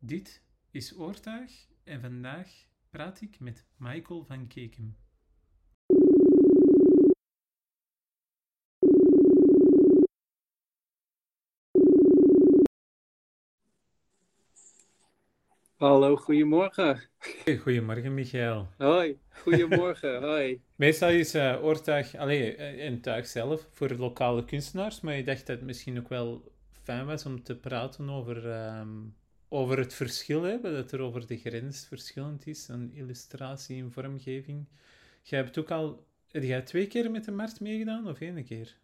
Dit is Oortuig en vandaag praat ik met Michael van Kekem. Hallo, goedemorgen. Goedemorgen, Michael. Hoi, goedemorgen, hoi. Meestal is uh, oortuig allee, eh, een tuig zelf voor lokale kunstenaars, maar ik dacht dat het misschien ook wel fijn was om te praten over, ehm, over het verschil, hè, dat er over de grens verschillend is aan illustratie en vormgeving. Jij hebt ook al, heb jij twee keer met de markt meegedaan of één keer?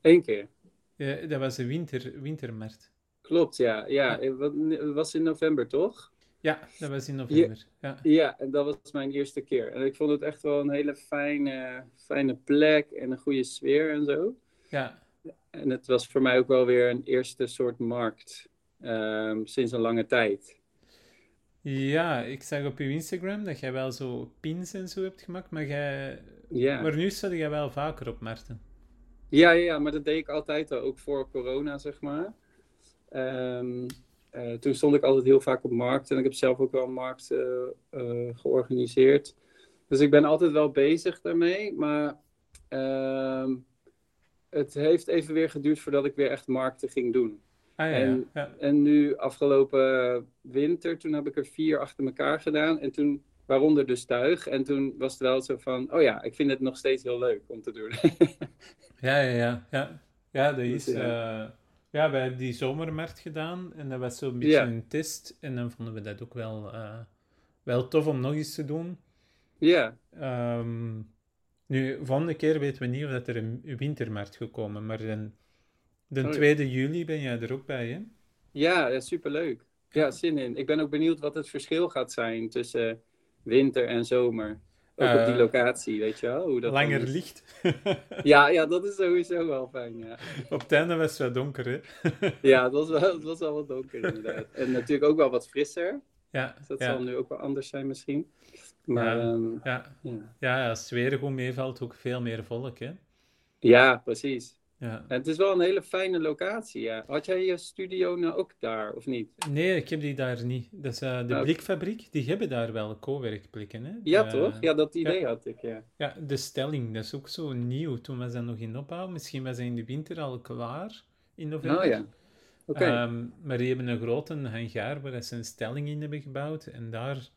Eén keer. Ja, dat was de winter, wintermarkt. Klopt, ja. ja. Het was in november, toch? Ja, dat was in november. Ja, ja. en dat was mijn eerste keer. En ik vond het echt wel een hele fijne, fijne plek en een goede sfeer en zo. Ja. En het was voor mij ook wel weer een eerste soort markt um, sinds een lange tijd. Ja, ik zag op uw Instagram dat jij wel zo pins en zo hebt gemaakt, maar, jij... ja. maar nu zat jij wel vaker op markten. Ja, ja, maar dat deed ik altijd al, ook voor corona, zeg maar. Um, uh, toen stond ik altijd heel vaak op markt en ik heb zelf ook wel een markt uh, uh, georganiseerd. Dus ik ben altijd wel bezig daarmee, maar ehm, het heeft even weer geduurd voordat ik weer echt markten ging doen. Ah, ja, en, ja. en nu afgelopen winter, toen heb ik er vier achter elkaar gedaan en toen waaronder dus tuig. En toen was het wel zo van, oh ja, ik vind het nog steeds heel leuk om te doen. ja, ja, ja, ja. Ja, dat is... Dus, ja. Ja, wij hebben die zomermarkt gedaan en dat was zo'n beetje een test. En dan vonden we dat ook wel, eh, wel tof om nog eens te doen. ja, Ehm, nu, volgende keer weten we niet of dat er een wintermarkt gekomen, maar de, de ja. 2 juli ben jij er ook bij, hè? ja, ja, superleuk. Ja, zin in. Ik ben ook benieuwd wat het verschil gaat zijn tussen winter en zomer. Ook op die Eh, locatie, weet je wel? Hoe dat Langer licht. Ja, ja, dat is sowieso wel fijn, ja. Op het einde was het wel donker, hè? Ja, het was wel, het was wel wat donker inderdaad. En natuurlijk ook wel wat frisser. Ja, Dus dat ja, zal nu ook wel anders zijn misschien. Maar Ja. ehm, ja. ja. ja, als het weer goed meevalt, ook veel meer volk, hè? ja, precies. Ja. En het is wel een hele fijne locatie, ja. Had jij je studio nou ook daar, of niet? Nee, ik heb die daar niet. Dat is eh, de Oké. blikfabriek, die hebben daar wel co-werkplekken, hè? Ja, toch? Ja, dat idee had ik, ja. Ja, de stelling, dat is ook zo nieuw. Toen was dat nog in opbouw. Misschien was dat in de winter al klaar, in november. Oh ja, oké. Ehm, maar die hebben een grote hangar waar ze een stelling in hebben gebouwd. En daar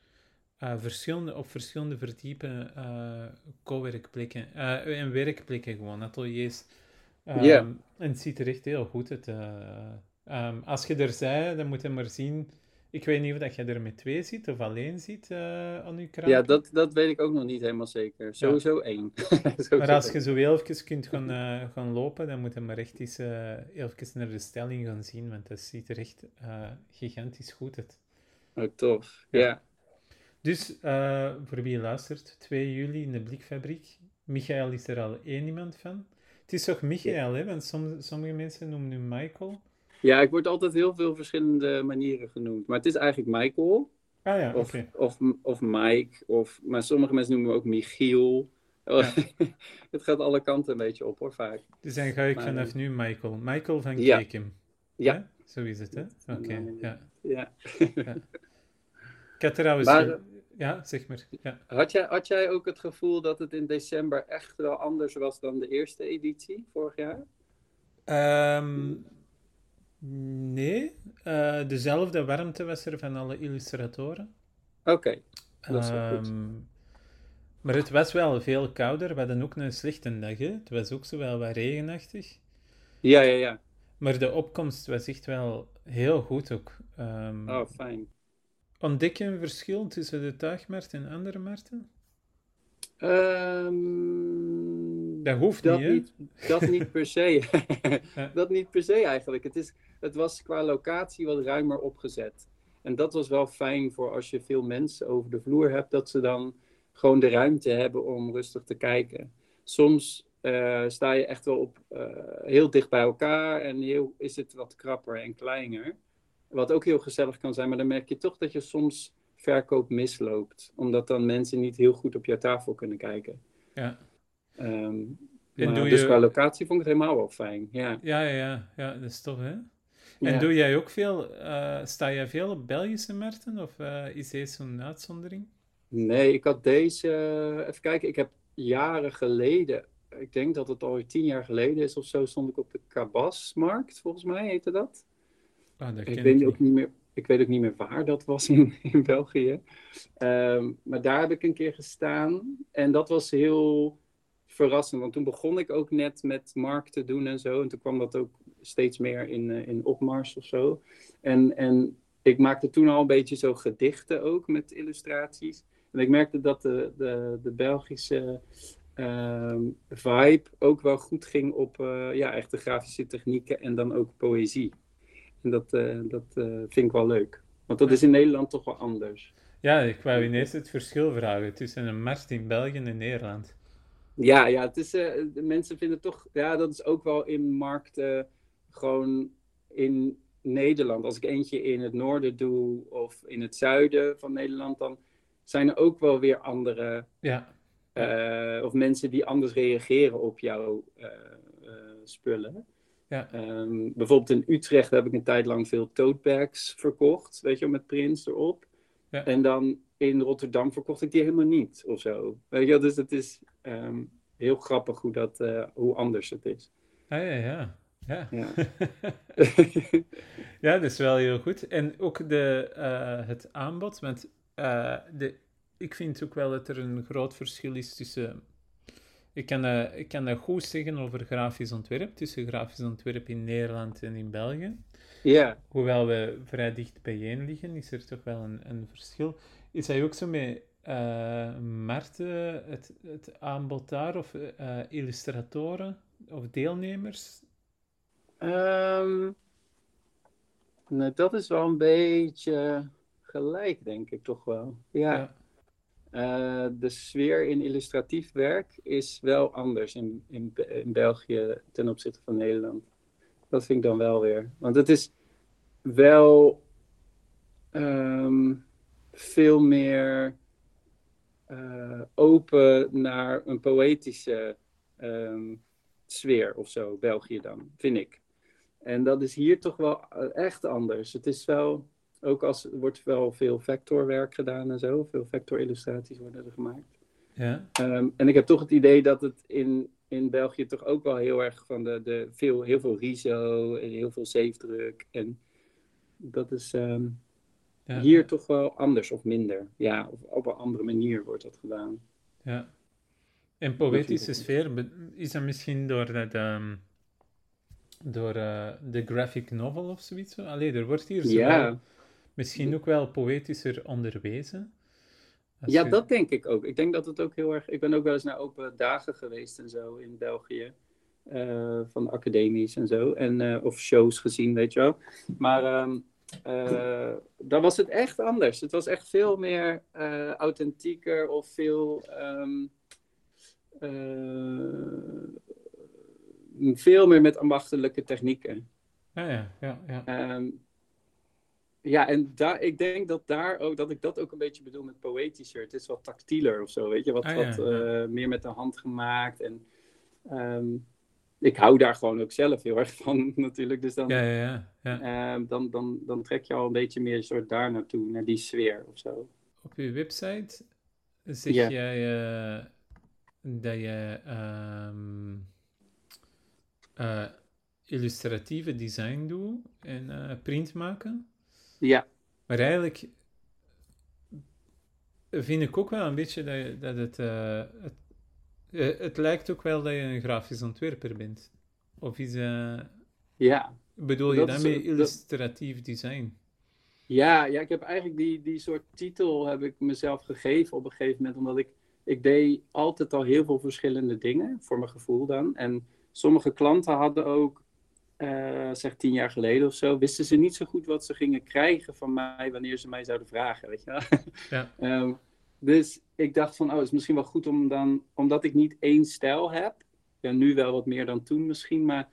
eh, verschillende, op verschillende verdiepen eh co-werkplekken en werkplekken gewoon, ateliers. Ja. En het ziet er echt heel goed uit. eh. Ehm, als je er zei, dan moet je maar zien... Ik weet niet of dat je er met twee zit of alleen zit eh, aan je kraan. Ja, dat, dat weet ik ook nog niet helemaal zeker. Sowieso één. Sowieso Maar als je zo heel even kunt gaan, eh, gaan lopen, dan moet je maar echt eens even naar de stelling gaan zien, want dat ziet er echt gigantisch goed uit. Oh, tof. Ja. Ja. Dus, voor wie luistert, 2 juli in de Blikfabriek. Michael is er al één iemand van. Het is toch Michael, hè? Want som- sommige mensen noemen hem Michael. ja, ik word altijd heel veel verschillende manieren genoemd. Maar het is eigenlijk Michael. Ah ja, Of, of, of Mike. Of, maar sommige mensen noemen me ook Michiel. Ja. het gaat alle kanten een beetje op hoor, vaak. Dus dan ga ik Maar, vanaf nu Michael. Michael van Ja. Ja. Zo is het, hè? Oké, ja. Ja. Ik had trouwens... Maar, Ja, zeg maar. Ja. Had, jij, had jij ook het gevoel dat het in december echt wel anders was dan de eerste editie vorig jaar? Ehm, nee, Eh, dezelfde warmte was er van alle illustratoren. Oké, dat is wel goed. Ehm, maar het was wel veel kouder. We hadden ook een slechte dag. Hè? Het was ook zo wel wat regenachtig. Ja, ja, ja. Maar de opkomst was echt wel heel goed ook. Ehm, Oh, fijn. Ontdek je een verschil tussen de tuigmarkt en andere markten? Ehm, Dat hoeft dat niet, dat niet per se. Dat niet per se eigenlijk. Het, is, het was qua locatie wat ruimer opgezet. En dat was wel fijn voor als je veel mensen over de vloer hebt, dat ze dan gewoon de ruimte hebben om rustig te kijken. Soms eh, sta je echt wel op eh, heel dicht bij elkaar en heel, is het wat krapper en kleiner. Wat ook heel gezellig kan zijn, maar dan merk je toch dat je soms verkoop misloopt. Omdat dan mensen niet heel goed op jouw tafel kunnen kijken. Ja. Ehm, En dus qua locatie vond ik het helemaal wel fijn. Ja. Ja, ja, ja, ja, dat is tof, hè? En Ja. doe jij ook veel, eh, sta jij veel op Belgische markten of eh, is deze zo'n uitzondering? Nee, ik had deze. eh, even kijken, ik heb jaren geleden. Ik denk dat het alweer tien jaar geleden is of zo. Stond ik op de Kabasmarkt, volgens mij heette dat. Ah, Ik ken weet, ik ook niet meer, ik weet ook niet meer waar dat was in, in België. Ehm, maar daar heb ik een keer gestaan. En dat was heel verrassend. Want toen begon ik ook net met markten doen en zo. En toen kwam dat ook steeds meer in, eh, in opmars of zo. En, en ik maakte toen al een beetje zo gedichten ook met illustraties. En ik merkte dat de, de, de Belgische ehm, vibe ook wel goed ging op eh, ja, echte grafische technieken en dan ook poëzie. En dat, eh, dat eh, vind ik wel leuk. Want dat is in Nederland toch wel anders. Ja, ik wou ineens het verschil vragen tussen een markt in België en Nederland. Ja, ja het is, eh, de mensen vinden toch, ja, dat is ook wel in markten gewoon in Nederland. Als ik eentje in het noorden doe of in het zuiden van Nederland, dan zijn er ook wel weer andere, Ja, of mensen die anders reageren op jouw spullen. Ja, Ehm, bijvoorbeeld in Utrecht heb ik een tijd lang veel tote bags verkocht, weet je met Prins erop. Ja. En dan in Rotterdam verkocht ik die helemaal niet, of zo. Weet je dus het is ehm, heel grappig hoe, dat, eh, hoe anders het is. ah, ja, ja. Ja. Ja. ja, dat is wel heel goed. En ook de, eh, het aanbod, want eh, de, ik vind ook wel dat er een groot verschil is tussen... Ik kan, eh, ik kan dat goed zeggen over grafisch ontwerp, tussen grafisch ontwerp in Nederland en in België. ja, Hoewel we vrij dicht bijeen liggen, is er toch wel een, een verschil. Is hij ook zo met eh markten, het, het aanbod daar, of eh, illustratoren of deelnemers? Ehm, nou, dat is wel een beetje gelijk, denk ik toch wel. Ja. Ja. Eh, de sfeer in illustratief werk is wel anders in, in, Be- in België ten opzichte van Nederland. Dat vind ik dan wel weer. Want het is wel ehm, veel meer eh, open naar een poëtische ehm, sfeer of zo, België dan, vind ik. En dat is hier toch wel eh, echt anders. Het is wel, ook als er wordt wel veel vectorwerk gedaan en zo, veel vectorillustraties worden er gemaakt. Ja, Ehm, en ik heb toch het idee dat het in, in België toch ook wel heel erg van de, de veel, heel veel riso en heel veel zeefdruk. En dat is ehm, ja, hier toch wel anders of minder. Ja, of op een andere manier wordt dat gedaan. Ja. En poëtische sfeer, is dat misschien door, dat, ehm, door eh, de graphic novel of zoiets? Allee, er wordt hier zo Ja, misschien ook wel poëtischer onderwezen. Als ja, dat denk ik ook. Ik denk dat het ook heel erg. Ik ben ook wel eens naar open dagen geweest en zo in België. eh, van academies en zo. En, eh, of shows gezien, weet je wel. Maar ehm eh, daar was het echt anders. Het was echt veel meer authentieker of veel. ehm, eh, veel meer met ambachtelijke technieken. Ah, ja, ja, ja. Ehm, ja, en daar, ik denk dat, daar ook, dat ik dat ook een beetje bedoel met poëtischer. Het is wat tactieler of zo, weet je. Wat, Ah, ja, wat ja. eh, meer met de hand gemaakt. En ehm, ik hou daar gewoon ook zelf heel erg van natuurlijk. Dus dan, Ja, ja, ja, ja. ehm, dan, dan, dan trek je al een beetje meer soort daar naartoe, naar die sfeer of zo. Op je website zeg Ja. jij eh, dat je ehm, eh, illustratieve design doet en print maken. Ja, Maar eigenlijk vind ik ook wel een beetje dat, je- dat het, eh, het, eh, het lijkt ook wel dat je een grafisch ontwerper bent. Of is, eh, ja. bedoel je dat- illustratief design? Ja, ja, ik heb eigenlijk die, die soort titel heb ik mezelf gegeven op een gegeven moment. Omdat ik, ik deed altijd al heel veel verschillende dingen, voor mijn gevoel dan. En sommige klanten hadden ook, eh, zeg tien jaar geleden of zo, wisten ze niet zo goed wat ze gingen krijgen van mij wanneer ze mij zouden vragen, weet je wel. Ja. Ehm, dus ik dacht van, oh, het is misschien wel goed om dan, omdat ik niet één stijl heb, ja, nu wel wat meer dan toen misschien, maar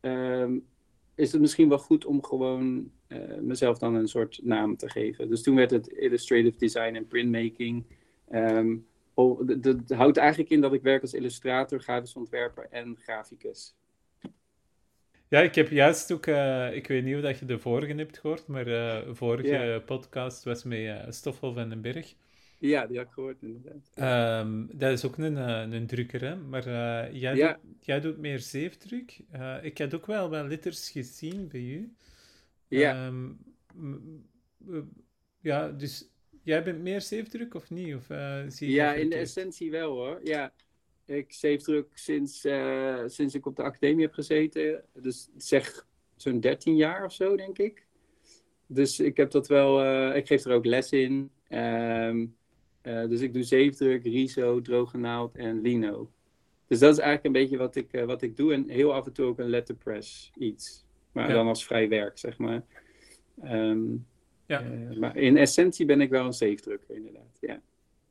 ehm, is het misschien wel goed om gewoon eh, mezelf dan een soort naam te geven. Dus toen werd het illustrative design en printmaking. Ehm, oh, d- d- Het houdt eigenlijk in dat ik werk als illustrator, grafisch ontwerper en graficus. Ja, ik heb juist ook, uh, ik weet niet of dat je de vorige hebt gehoord, maar de uh, vorige podcast was met uh, Stoffel van den Berg. Ja, die had ik gehoord inderdaad. Ehm, dat is ook een, een drukker, hè? maar jij, doet, jij doet meer zeefdruk. Ik heb ook wel wat letters gezien bij u. Ja. Ehm, ja, dus jij bent meer zeefdruk of niet? Of, zie Ja, in de essentie wel hoor. Ja, ik zeefdruk sinds, eh, sinds ik op de academie heb gezeten. Dus zeg zo'n 13 jaar of zo, denk ik. Dus ik heb dat wel, eh, ik geef er ook les in. Ehm, eh, dus ik doe zeefdruk, riso, droge naald en lino. Dus dat is eigenlijk een beetje wat ik, wat ik doe. En heel af en toe ook een letterpress iets. Maar Ja. dan als vrij werk, zeg maar. Ehm, Ja. maar in essentie ben ik wel een zeefdrukker, inderdaad. Ja.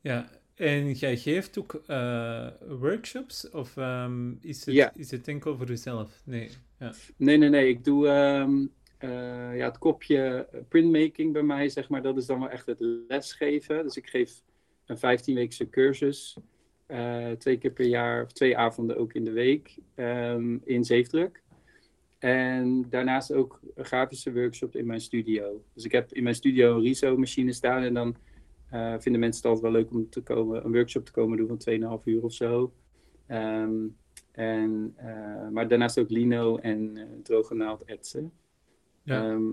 Ja, en jij geeft ook eh, workshops of ehm, is, het, Ja. is het enkel voor jezelf? Nee. Ja. Nee, nee, nee. Ik doe ehm, eh, ja, het kopje printmaking bij mij, zeg maar. Dat is dan wel echt het lesgeven. Dus ik geef een 15-weekse cursus. eh, twee keer per jaar, of twee avonden ook in de week, ehm, in zeefdruk. En daarnaast ook grafische workshops in mijn studio. Dus ik heb in mijn studio een RISO-machine staan. En dan eh, vinden mensen het altijd wel leuk om te komen, een workshop te komen doen van 2,5 uur of zo. Ehm, en, eh, maar daarnaast ook lino en eh droge naald etsen. Ja. Ehm,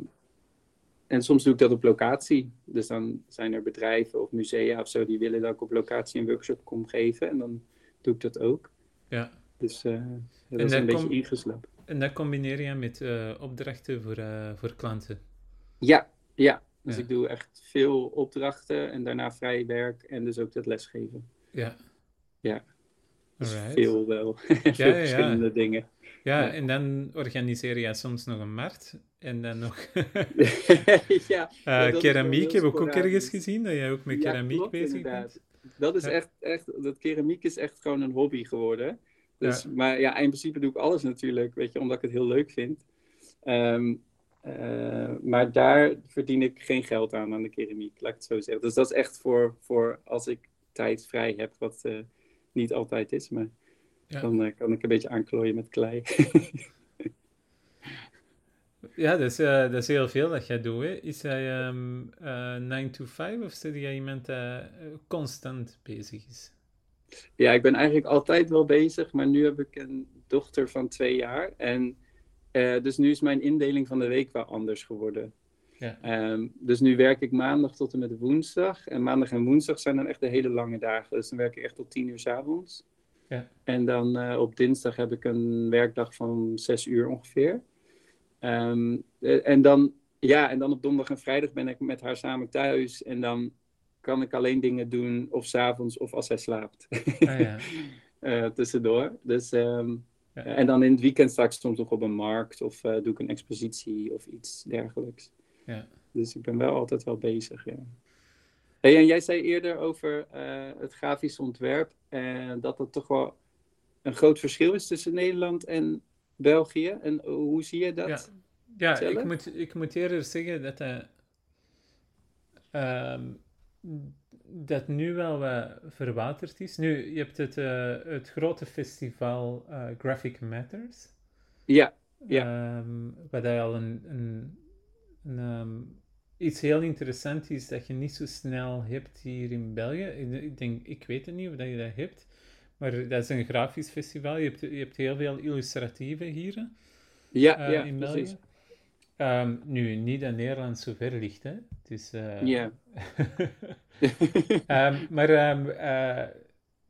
en soms doe ik dat op locatie. Dus dan zijn er bedrijven of musea of zo die willen dat ik op locatie een workshop kom geven. En dan doe ik dat ook. ja. Dus dat En is een beetje ingeslapen. En dat combineer je met opdrachten voor, voor klanten. Ja, ja. Dus Ja. ik doe echt veel opdrachten en daarna vrij werk en dus ook dat lesgeven. Ja. Ja. Dus Alright. veel wel. veel ja, ja. verschillende dingen. Ja, en dan organiseer je soms nog een markt. En dan nog eh ja, is keramiek heb ik ook ergens gezien, dat jij ook met keramiek klopt, bezig inderdaad. bent. Dat is echt, echt, dat keramiek is echt gewoon een hobby geworden. Dus. Maar ja, in principe doe ik alles natuurlijk, weet je, omdat ik het heel leuk vind. Ehm, eh, maar daar verdien ik geen geld aan, aan de keramiek, laat ik het zo zeggen. Dus dat is echt voor, voor als ik tijd vrij heb, wat eh, niet altijd is. Maar Ja. dan eh, kan ik een beetje aanklooien met klei. Ja, dat is, dat is heel veel dat jij doet. Hè. Is hij ehm 9 to 5 of zit jij iemand die constant bezig is? Ja, ik ben eigenlijk altijd wel bezig, maar nu heb ik een dochter van twee jaar. En eh, dus nu is mijn indeling van de week wel anders geworden. Ja. Ehm, dus nu werk ik maandag tot en met woensdag. En maandag en woensdag zijn dan echt de hele lange dagen. Dus dan werk ik echt tot tien uur 's avonds. Ja. En dan eh, op dinsdag heb ik een werkdag van zes uur ongeveer. Ehm, eh, en, dan, ja, en dan op donderdag en vrijdag ben ik met haar samen thuis. En dan kan ik alleen dingen doen of s'avonds of als zij slaapt. Ah, ja. tussendoor. Dus, ehm, Ja. En dan in het weekend sta ik soms nog op een markt of eh, doe ik een expositie of iets dergelijks. Ja. Dus ik ben wel altijd wel bezig, ja. Hey, en jij zei eerder over eh, het grafisch ontwerp en dat er toch wel een groot verschil is tussen Nederland en België. En hoe zie je dat? Ja. Ik moet, ik moet eerder zeggen dat ehm, dat nu wel wat verwaterd is. Nu, je hebt het, eh, het grote festival eh, Graphic Matters. Ja, Ja. Ehm, wat al een, een, een, ehm, iets heel interessant is dat je niet zo snel hebt hier in België. Ik, denk, ik weet het niet of dat je dat hebt, maar dat is een grafisch festival. Je hebt, je hebt heel veel illustratieve hier hè, ja, eh, ja, in precies. Ehm, nu, niet dat Nederland zo ver ligt, hè. Eh, Ja. Ehm, maar ehm, eh,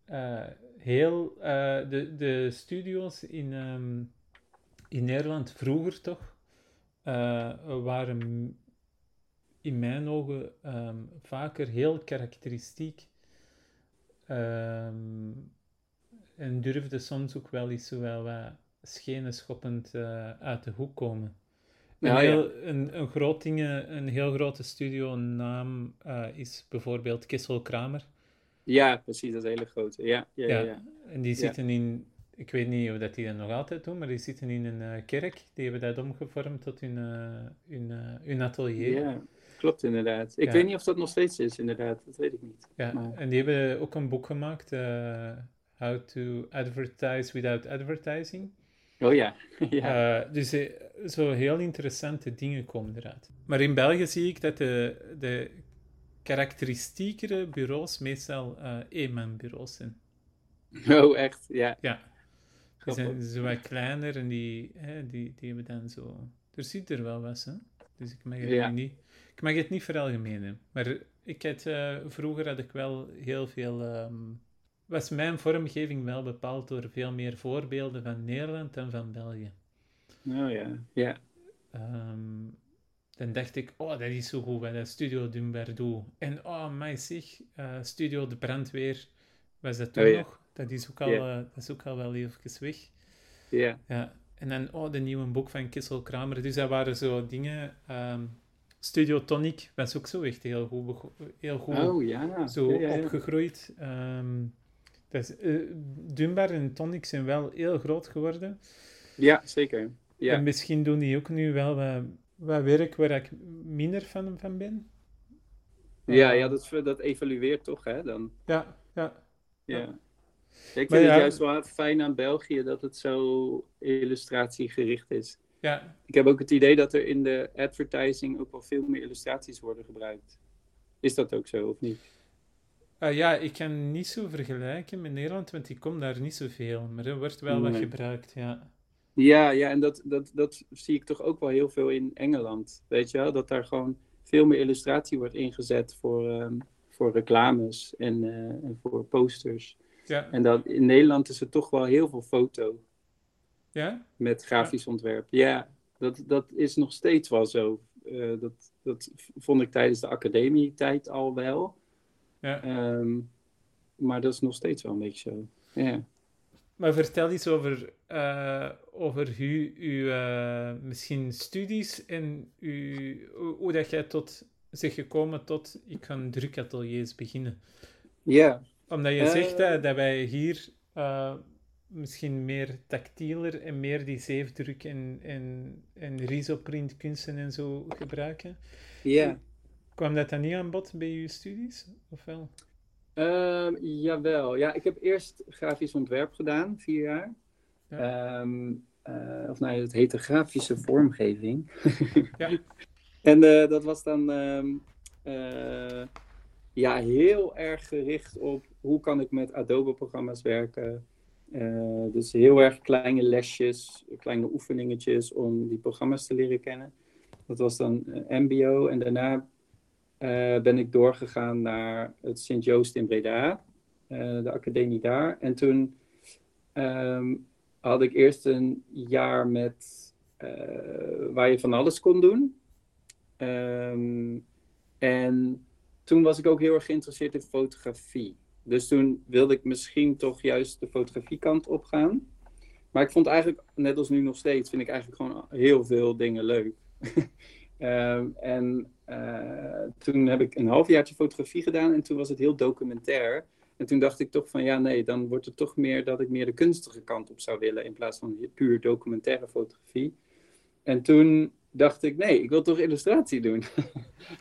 eh, heel de, de studio's in, in Nederland vroeger toch waren in mijn ogen vaker heel karakteristiek en durfde soms ook wel eens zo wel wat schenenschoppend eh uit de hoek komen. Een, Ja, ja. heel, een, een, groot ding, eh, een heel grote studio naam eh, is bijvoorbeeld Kessel Kramer. ja, precies, dat is een hele grote. Ja, ja, ja. En die zitten in, ik weet niet of dat die dat nog altijd doen, maar die zitten in een eh, kerk. Die hebben dat omgevormd tot hun, hun, hun atelier. Ja, klopt inderdaad. Ik weet niet of dat nog steeds is, inderdaad. Dat weet ik niet. Ja, Maar- en die hebben ook een boek gemaakt, How to Advertise Without Advertising. Oh ja. ja. Uh, dus uh, zo heel interessante dingen komen eruit. Maar in België zie ik dat de, de karakteristiekere bureaus meestal uh, eenman-bureaus zijn. Oh, echt? Ja. Ja. Die zijn zo wat kleiner en die, hè, die, die hebben dan zo... Er ziet er wel wat, hè. Dus ik mag het ja. niet... Ik mag het niet veralgemenen. Maar ik had, uh, vroeger had ik wel heel veel... Um, was mijn vormgeving wel bepaald door veel meer voorbeelden van Nederland dan van België. Oh ja, ja. Um, dan dacht ik, oh, dat is zo goed bij de Studio Dumbardo. En oh, mij zeg, uh, Studio de Brandweer was dat toen oh, ja. nog. Dat is, ook al, yeah. uh, dat is ook al wel even weg. Yeah. Ja. En dan, oh, de nieuwe boek van Kissel Kramer. Dus dat waren zo dingen... Um, Studio Tonic was ook zo echt heel goed, heel goed oh, ja. zo ja, ja, opgegroeid. Um, dus, uh, Dunbar en Tonic zijn wel heel groot geworden. Ja, zeker. Ja. En misschien doen die ook nu wel wat, wat werk waar ik minder van, van ben. Ja, ja dat, dat evalueert toch, hè? Dan. Ja, ja. Ja. ja. ik vind het juist wel fijn aan België dat het zo illustratiegericht is. Ja. Ik heb ook het idee dat er in de advertising ook wel veel meer illustraties worden gebruikt. Is dat ook zo, of niet? Uh, ja, ik kan niet zo vergelijken met Nederland, want ik kom daar niet zoveel. Maar er wordt wel nee. wat gebruikt, ja. Ja, ja en dat, dat, dat zie ik toch ook wel heel veel in Engeland. Weet je wel? Dat daar gewoon veel meer illustratie wordt ingezet voor, um, voor reclames en, uh, en voor posters. Ja. En dat, in Nederland is er toch wel heel veel foto. Ja? Met grafisch ja. ontwerp. Ja, dat, dat is nog steeds wel zo. Uh, dat, dat vond ik tijdens de academietijd al wel. Ja. Um, maar dat is nog steeds wel een beetje zo. Ja. Maar vertel eens over, uh, over uw, uw uh, misschien studies en uw, hoe, hoe dat jij tot zich gekomen tot ik ga drukateliers beginnen. Ja. Omdat je uh, zegt dat, dat wij hier misschien meer tactieler en meer die zeefdruk en, en, en risoprint kunsten en zo gebruiken. Ja. Kwam dat dan niet aan bod bij je studies, of wel? Um, jawel. Ja, ik heb eerst grafisch ontwerp gedaan, vier jaar. Ja. Um, uh, of nou, het heette grafische vormgeving. ja. En uh, dat was dan um, uh, ja, heel erg gericht op hoe kan ik met Adobe-programma's werken. dus heel erg kleine lesjes, kleine oefeningetjes om die programma's te leren kennen. Dat was dan MBO en daarna ben ik doorgegaan naar het Sint-Joost in Breda, uh, de academie daar. En toen um, had ik eerst een jaar met, uh, waar je van alles kon doen. Um, en toen was ik ook heel erg geïnteresseerd in fotografie. Dus toen wilde ik misschien toch juist de fotografiekant opgaan. Maar ik vond eigenlijk, net als nu nog steeds, vind ik eigenlijk gewoon heel veel dingen leuk. um, en uh, toen heb ik een halfjaartje fotografie gedaan en toen was het heel documentair. En toen dacht ik toch van ja, nee, dan wordt het toch meer dat ik meer de kunstige kant op zou willen in plaats van puur documentaire fotografie. En toen dacht ik, nee, ik wil toch illustratie doen.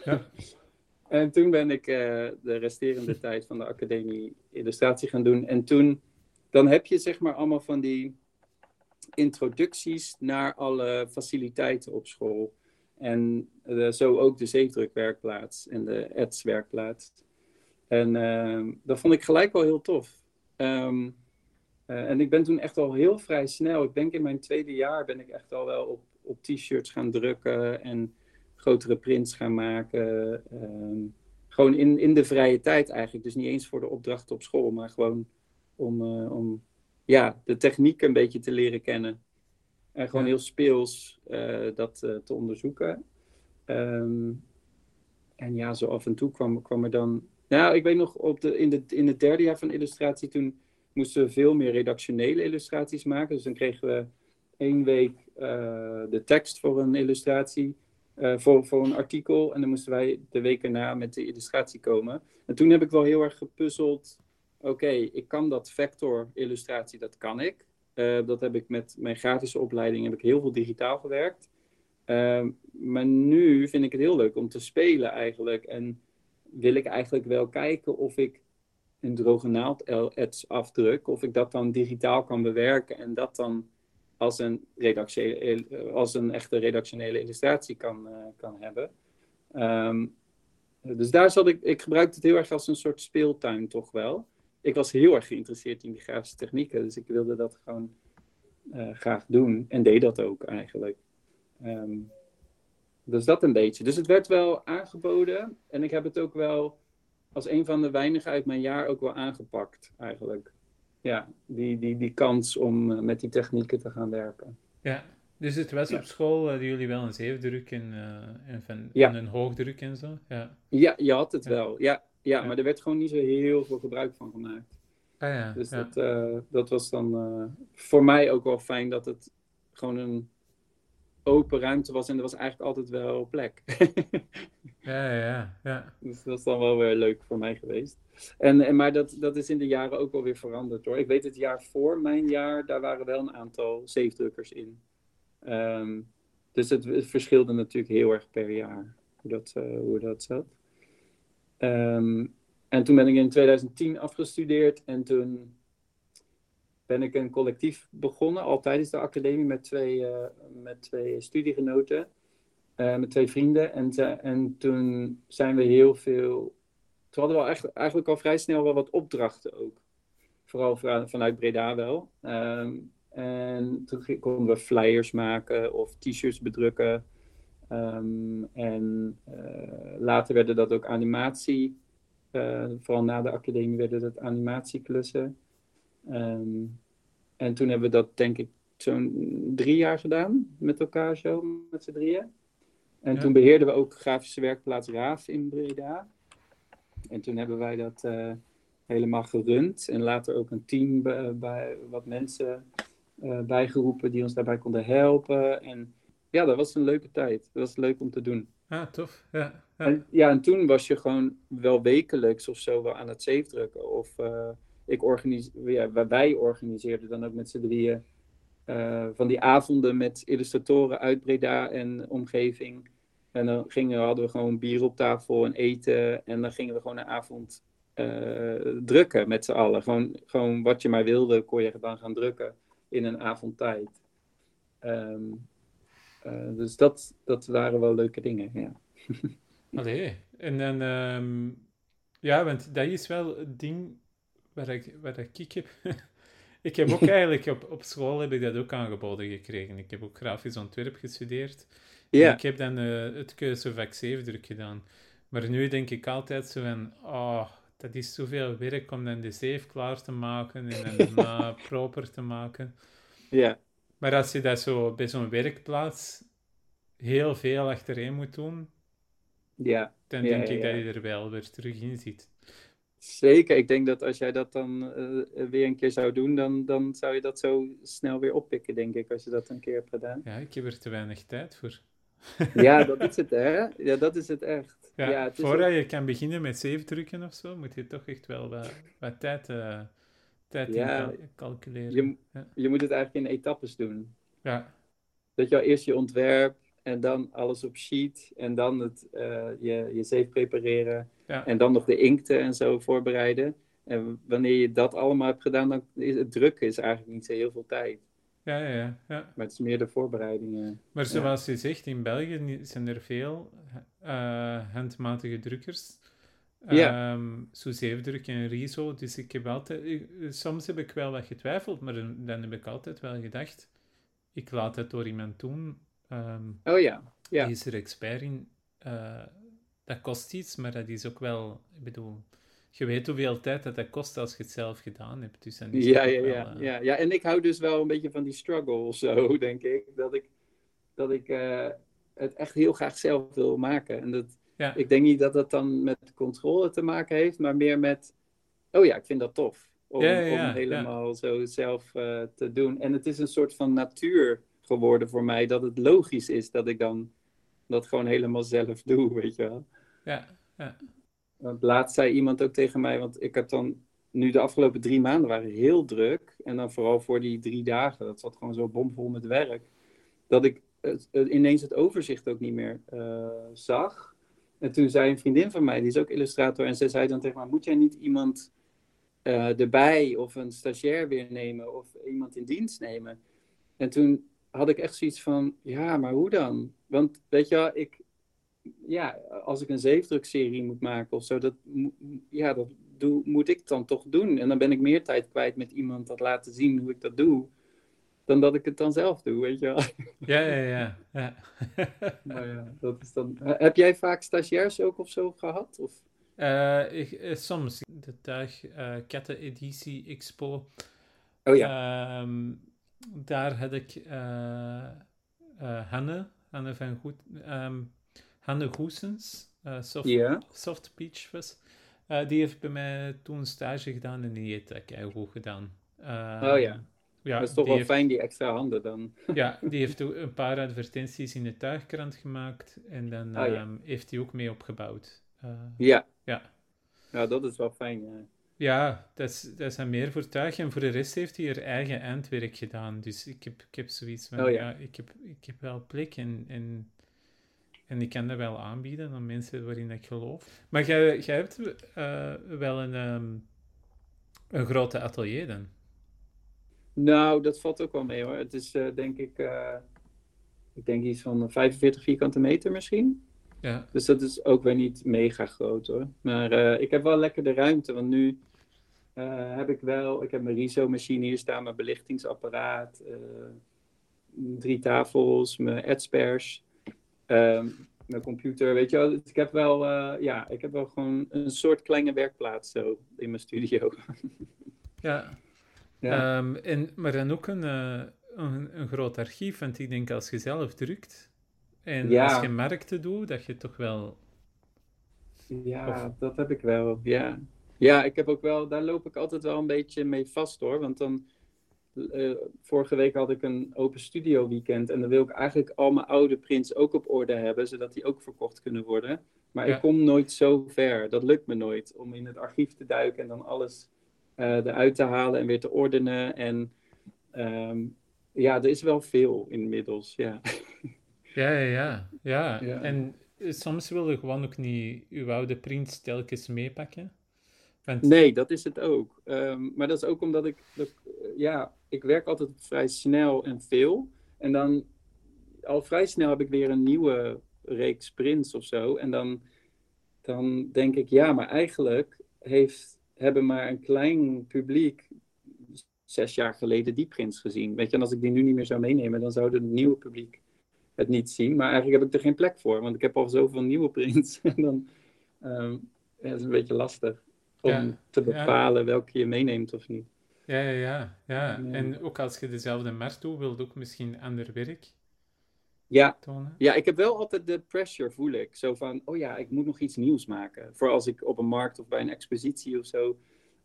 Ja. en toen ben ik uh, de resterende tijd van de academie illustratie gaan doen. En toen, dan heb je zeg maar allemaal van die introducties naar alle faciliteiten op school. En uh, zo ook de zeefdrukwerkplaats en de ads-werkplaats. En uh, dat vond ik gelijk wel heel tof. Um, uh, en ik ben toen echt al heel vrij snel, ik denk in mijn tweede jaar ben ik echt al wel op, op t-shirts gaan drukken en grotere prints gaan maken. Um, gewoon in, in de vrije tijd eigenlijk. Dus niet eens voor de opdrachten op school, maar gewoon om, uh, om ja, de techniek een beetje te leren kennen. En gewoon ja. heel speels uh, dat uh, te onderzoeken. Um, en ja, zo af en toe kwam, kwam er dan. Nou, ik weet nog, op de, in, de, in het derde jaar van illustratie, toen moesten we veel meer redactionele illustraties maken. Dus dan kregen we één week uh, de tekst voor een illustratie, voor, voor een artikel. En dan moesten wij de week erna met de illustratie komen. En toen heb ik wel heel erg gepuzzeld. Oké, okay, ik kan dat vector illustratie, dat kan ik. Uh, dat heb ik met mijn grafische opleiding heb ik heel veel digitaal gewerkt. Uh, maar nu vind ik het heel leuk om te spelen eigenlijk. En wil ik eigenlijk wel kijken of ik een droge naald ads afdruk. Of ik dat dan digitaal kan bewerken en dat dan als een, redactionele, als een echte redactionele illustratie kan, kan hebben. Ehm, dus daar zat ik, ik gebruikte het heel erg als een soort speeltuin toch wel. Ik was heel erg geïnteresseerd in die grafische technieken, dus ik wilde dat gewoon graag doen en deed dat ook eigenlijk. Um, dus dat een beetje. Dus het werd wel aangeboden en ik heb het ook wel als een van de weinigen uit mijn jaar ook wel aangepakt eigenlijk. Ja, die, die, die kans om eh, met die technieken te gaan werken. Ja, dus het was op school uh, jullie wel een zeefdruk en, uh, en, van, ja. een hoogdruk en zo? Ja, ja je had het wel. Ja, ja, maar er werd gewoon niet zo heel veel gebruik van gemaakt. Ah, ja. Dus Dat, dat was dan voor mij ook wel fijn dat het gewoon een open ruimte was en er was eigenlijk altijd wel plek. ja, ja, ja. Dus dat is dan wel weer leuk voor mij geweest. En, en, maar dat, dat is in de jaren ook wel weer veranderd hoor. Ik weet het jaar voor mijn jaar, daar waren wel een aantal zeefdrukkers in. Ehm, dus het, verschilde natuurlijk heel erg per jaar hoe dat, uh, hoe dat zat. Um, en toen ben ik in 2010 afgestudeerd en toen ben ik een collectief begonnen, al tijdens de academie, met twee, uh, met twee studiegenoten, uh, met twee vrienden. En, en toen zijn we heel veel. Toen hadden we eigenlijk, eigenlijk al vrij snel wel wat opdrachten ook. Vooral vanuit Breda wel. Um, en toen konden we flyers maken of t-shirts bedrukken. Um, en uh, later werden dat ook animatie. vooral na de academie werden dat animatieklussen. Um, en toen hebben we dat denk ik zo'n drie jaar gedaan met elkaar zo, met z'n drieën. En toen beheerden we ook grafische werkplaats Raaf in Breda. En toen hebben wij dat uh, helemaal gerund. En later ook een team bij, wat mensen uh, bijgeroepen die ons daarbij konden helpen. En ja, dat was een leuke tijd. Dat was leuk om te doen. Ah, tof. Ja, ja. En, ja, en toen was je gewoon wel wekelijks of zo wel aan het safe drukken. Of uh, ik organiseer, ja, wij organiseerden dan ook met z'n drieën uh, van die avonden met illustratoren uit Breda en omgeving. En dan gingen, hadden we gewoon bier op tafel en eten. En dan gingen we gewoon een avond uh, drukken met z'n allen. Gewoon, gewoon wat je maar wilde, kon je dan gaan drukken in een avondtijd. Um, dus dat, dat waren wel leuke dingen, ja. Allee, en dan... Um, ja, want dat is wel het ding waar ik, waar ik heb... ik heb ook eigenlijk op, op school heb ik dat ook aangeboden gekregen. Ik heb ook grafisch ontwerp gestudeerd. Ja. Ik heb dan uh, het keuzevak 7 druk gedaan. Maar nu denk ik altijd zo van... Oh, dat is zoveel werk om dan de zeef klaar te maken en dan daarna proper te maken. Ja. Maar als je dat zo bij zo'n werkplaats heel veel achtereen moet doen, ja. dan denk ik dat je er wel weer terug in zit. Zeker, ik denk dat als jij dat dan uh, weer een keer zou doen, dan, dan zou je dat zo snel weer oppikken, denk ik, als je dat een keer hebt gedaan. Ja, ik heb er te weinig tijd voor. ja, dat is het, hè? Ja, dat is het echt. Ja, het voordat je kan beginnen met zeven drukken of zo, moet je toch echt wel wat, wat tijd, uh, tijd ja, in calculeren. Je, ja. je moet het eigenlijk in etappes doen. Ja. Dat je al eerst je ontwerp en dan alles op sheet en dan het, uh, je, je zeef prepareren ja. En dan nog de inkten en zo voorbereiden. En wanneer je dat allemaal hebt gedaan, dan is het drukken is eigenlijk niet zo heel veel tijd. Ja, ja, ja. Maar het is meer de voorbereidingen. Maar zoals je zegt, in België zijn er veel uh, handmatige drukkers. Ja. Um, zo zeefdruk en Riso. Dus ik heb altijd... soms heb ik wel wat getwijfeld, maar dan heb ik altijd wel gedacht... Ik laat het door iemand doen. Um, oh ja. ja. Die is er expert in. Uh, dat kost iets, maar dat is ook wel, ik bedoel, je weet hoeveel tijd dat, dat kost als je het zelf gedaan hebt. Dus ja, ja, ja, uh... ja, ja, en ik hou dus wel een beetje van die struggle zo, denk ik. Dat ik, dat ik uh, het echt heel graag zelf wil maken. En dat, ja. ik denk niet dat dat dan met controle te maken heeft, maar meer met, oh ja, ik vind dat tof. Om, ja, om helemaal zo zelf uh, te doen. En het is een soort van natuur geworden voor mij, dat het logisch is dat ik dan dat gewoon helemaal zelf doe, weet je wel. Ja, ja. Want laatst zei iemand ook tegen mij, want ik heb dan nu de afgelopen drie maanden waren heel druk. En dan vooral voor die drie dagen, dat zat gewoon zo bomvol met werk. Dat ik het, ineens het overzicht ook niet meer uh, zag. En toen zei een vriendin van mij, die is ook illustrator, en ze zei dan tegen mij, moet jij niet iemand uh, erbij of een stagiair weer nemen of iemand in dienst nemen? En toen had ik echt zoiets van, ja, maar hoe dan? Want weet je ik, ja, als ik een zeefdrukserie moet maken of zo, dat, ja, dat doe, moet ik dan toch doen. En dan ben ik meer tijd kwijt met iemand dat laten zien hoe ik dat doe, dan dat ik het dan zelf doe, weet je wel. Ja, ja, ja. ja. maar ja, dat is dan... Heb jij vaak stagiairs ook of zo gehad? Of? Uh, ik, uh, soms. De tuig uh, Editie Expo. Oh ja. Um, daar had ik Hanne, Hanne van Goed, um, Hanne Goesens, soft, yeah. soft Peach was. die heeft bij mij toen stage gedaan en die heeft dat goed gedaan. oh ja. Ja, dat is toch wel heeft, fijn, die extra handen dan. Ja, die heeft een paar advertenties in de tuigkrant gemaakt en dan ja. um, heeft hij ook mee opgebouwd. Uh, ja. ja. Ja, dat is wel fijn. Ja, ja dat, is, dat is meer voor tuig en voor de rest heeft hij er eigen eindwerk gedaan. Dus ik heb, ik heb zoiets van, oh, ja. ja. ik, heb, ik heb wel plek en, en, en ik kan dat wel aanbieden aan mensen waarin ik geloof. Maar jij, jij hebt uh, wel een, um, een grote atelier dan? Nou, dat valt ook wel mee hoor. Het is uh, denk ik, uh, ik denk iets van 45 vierkante meter misschien. Ja. Dus dat is ook weer niet mega groot hoor. Maar uh, ik heb wel lekker de ruimte, want nu heb ik wel, ik heb mijn RISO-machine hier staan, mijn belichtingsapparaat, drie tafels, mijn adspers, ehm, mijn computer, weet je wel. Ik heb wel, ja, ik heb wel gewoon een soort kleine werkplaats zo in mijn studio. ja. Ja. Um, en, maar dan ook een, uh, een, een, groot archief, want ik denk als je zelf drukt en ja. als je markten doet, dat je toch wel... Ja, of... dat heb ik wel, ja. Ja, ik heb ook wel, daar loop ik altijd wel een beetje mee vast hoor, want dan... Uh, vorige week had ik een open studio weekend en dan wil ik eigenlijk al mijn oude prints ook op orde hebben, zodat die ook verkocht kunnen worden. Maar ja. ik kom nooit zo ver, dat lukt me nooit, om in het archief te duiken en dan alles eruit te halen en weer te ordenen. En um, ja, er is wel veel inmiddels, ja. Ja, ja, ja. ja. ja. En soms wil je gewoon ook niet uw oude print telkens meepakken. Want... Nee, dat is het ook. Um, maar dat is ook omdat ik, dat, ja, ik werk altijd vrij snel en veel. En dan al vrij snel heb ik weer een nieuwe reeks prints of zo. En dan, dan denk ik, ja, maar eigenlijk heeft hebben maar een klein publiek zes jaar geleden die prints gezien. Weet je, en als ik die nu niet meer zou meenemen, dan zou het nieuwe publiek het niet zien. Maar eigenlijk heb ik er geen plek voor, want ik heb al zoveel nieuwe prints. en dan um, ja, is het een beetje lastig om te bepalen welke je meeneemt of niet. Ja, ja, ja, ja. En ook als je dezelfde markt doet, wil je ook misschien ander werk ja. Ja, ik heb wel altijd de pressure, voel ik. Zo van, oh ja, ik moet nog iets nieuws maken. Voor als ik op een markt of bij een expositie of zo.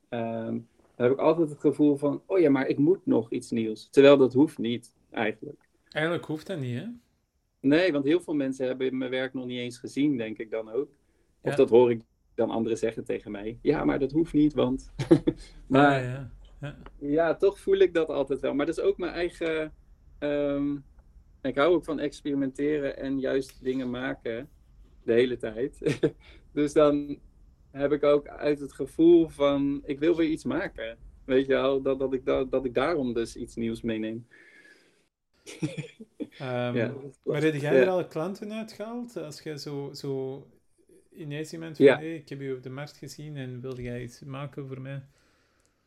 Um, dan heb ik altijd het gevoel van, oh ja, maar ik moet nog iets nieuws. Terwijl dat hoeft niet, eigenlijk. Eigenlijk hoeft dat niet, hè? Nee, want heel veel mensen hebben mijn werk nog niet eens gezien, denk ik dan ook. Of dat hoor ik dan anderen zeggen tegen mij. Ja, maar dat hoeft niet, want... maar ja, ja, ja, toch voel ik dat altijd wel. Maar dat is ook mijn eigen... Um, ik hou ook van experimenteren en juist dingen maken de hele tijd. dus dan heb ik ook uit het gevoel van ik wil weer iets maken. Weet je wel, dat, dat, ik, dat, dat ik daarom dus iets nieuws meeneem. um, ja, maar heb jij er al klanten uitgehaald? Als je zo, zo ineens iemand van, ja. hey, ik heb je op de markt gezien en wilde jij iets maken voor mij?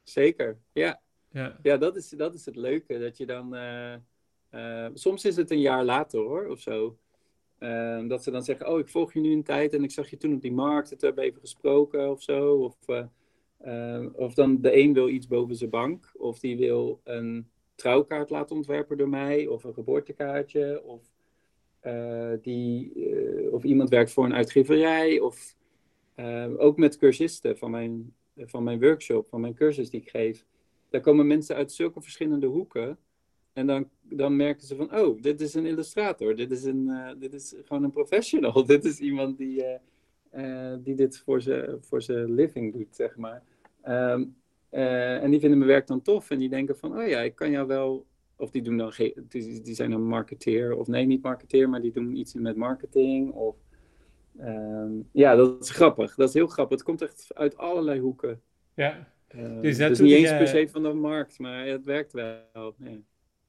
Zeker, ja. Ja, ja dat, is, dat is het leuke, dat je dan... Uh, uh, soms is het een jaar later hoor, of zo. Uh, dat ze dan zeggen, oh, ik volg je nu een tijd en ik zag je toen op die markt, het hebben even gesproken of zo. Of, uh, of dan de een wil iets boven zijn bank, of die wil een trouwkaart laten ontwerpen door mij, of een geboortekaartje, of, die, of iemand werkt voor een uitgeverij, of ook met cursisten van mijn, van mijn workshop, van mijn cursus die ik geef. Daar komen mensen uit zulke verschillende hoeken. En dan, dan merken ze van, oh, dit is een illustrator. Dit is, een, uh, dit is gewoon een professional. dit is iemand die, uh, uh, die dit voor zijn voor living doet, zeg maar. Um, en die vinden mijn werk dan tof. En die denken van, oh ja, ik kan jou wel... Of die, doen dan die, die zijn dan marketeer. Of nee, niet marketeer, maar die doen iets met marketing. Of, um, ja, dat is grappig. Dat is heel grappig. Het komt echt uit allerlei hoeken. Ja. Uh, dus dat is niet eens per se van de markt, maar het werkt wel. Ja.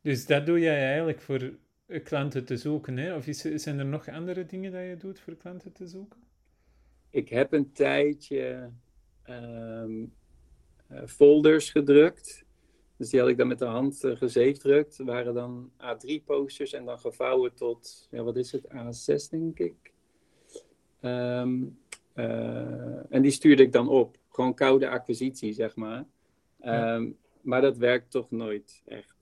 Dus dat doe jij eigenlijk voor klanten te zoeken, hè? Of is, zijn er nog andere dingen dat je doet voor klanten te zoeken? Ik heb een tijdje um, folders gedrukt. Dus die had ik dan met de hand uh, gezeefdrukt. Dat waren dan A3-posters en dan gevouwen tot, ja, wat is het, A6 denk ik. Um, uh, en die stuurde ik dan op. Gewoon koude acquisitie, zeg maar. Um, maar dat werkt toch nooit echt.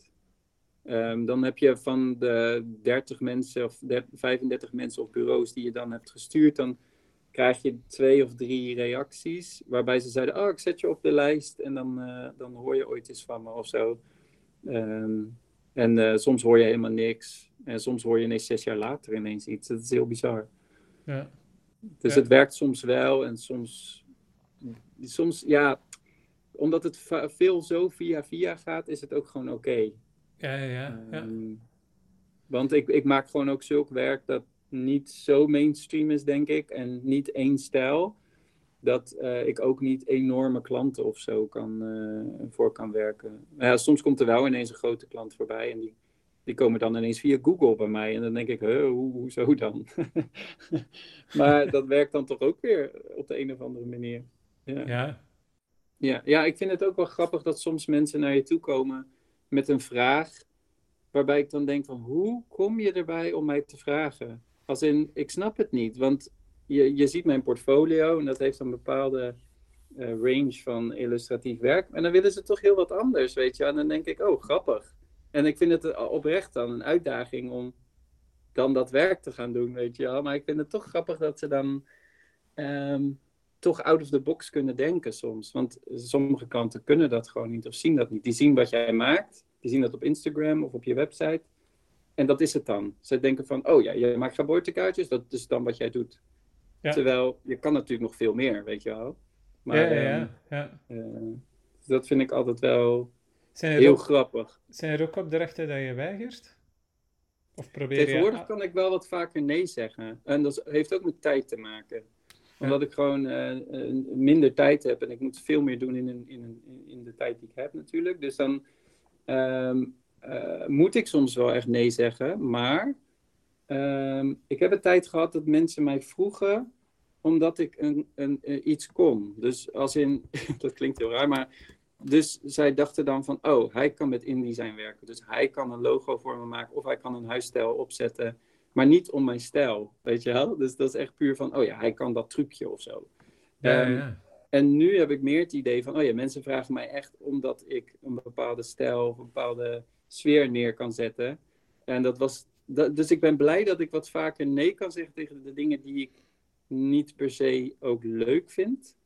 Um, dan heb je van de 30 mensen of 35 mensen op bureaus die je dan hebt gestuurd, dan krijg je twee of drie reacties. Waarbij ze zeiden: Oh, ik zet je op de lijst en dan, uh, dan hoor je ooit eens van me of zo. Um, en uh, soms hoor je helemaal niks. En soms hoor je ineens zes jaar later ineens iets. Dat is heel bizar. Ja. Dus ja. het werkt soms wel en soms, soms, ja, omdat het veel zo via via gaat, is het ook gewoon oké. Okay. Ja, ja, ja. ja. Um, want ik, ik maak gewoon ook zulk werk dat niet zo mainstream is, denk ik, en niet één stijl, dat uh, ik ook niet enorme klanten of zo kan, uh, voor kan werken. Ja, soms komt er wel ineens een grote klant voorbij en die, die komen dan ineens via Google bij mij. En dan denk ik, huh, hoe, hoezo dan? maar dat werkt dan toch ook weer op de een of andere manier. Ja. ja. Ja, ja, ik vind het ook wel grappig dat soms mensen naar je toe komen met een vraag. Waarbij ik dan denk van, hoe kom je erbij om mij te vragen? Als in, ik snap het niet. Want je, je ziet mijn portfolio en dat heeft een bepaalde uh, range van illustratief werk. En dan willen ze toch heel wat anders, weet je. En dan denk ik, oh, grappig. En ik vind het oprecht dan een uitdaging om dan dat werk te gaan doen, weet je wel. Maar ik vind het toch grappig dat ze dan um, toch out of the box kunnen denken soms. Want sommige klanten kunnen dat gewoon niet of zien dat niet. Die zien wat jij maakt, die zien dat op Instagram of op je website. En dat is het dan. Ze denken van, oh ja, je maakt geboortekaartjes, dat is dan wat jij doet. Ja. Terwijl, je kan natuurlijk nog veel meer, weet je wel. Maar, ja, ja, ja. Uh, dat vind ik altijd wel zijn heel ook, grappig. Zijn er ook opdrachten dat je weigert? Of probeer Tegenwoordig je... kan ik wel wat vaker nee zeggen. En dat heeft ook met tijd te maken. Omdat ik gewoon uh, minder tijd heb en ik moet veel meer doen in, in, een, in de tijd die ik heb natuurlijk. Dus dan um, uh, moet ik soms wel echt nee zeggen. Maar um, ik heb een tijd gehad dat mensen mij vroegen omdat ik een, een, een, iets kon. Dus als in, dat klinkt heel raar, maar dus zij dachten dan van, oh, hij kan met InDesign werken. Dus hij kan een logo voor me maken of hij kan een huisstijl opzetten. Maar niet om mijn stijl, weet je wel? Dus dat is echt puur van, oh ja, hij kan dat trucje of zo. Ja, um, ja. En nu heb ik meer het idee van, oh ja, mensen vragen mij echt omdat ik een bepaalde stijl of een bepaalde sfeer neer kan zetten. En dat was, dat, dus ik ben blij dat ik wat vaker nee kan zeggen tegen de dingen die ik niet per se ook leuk vind.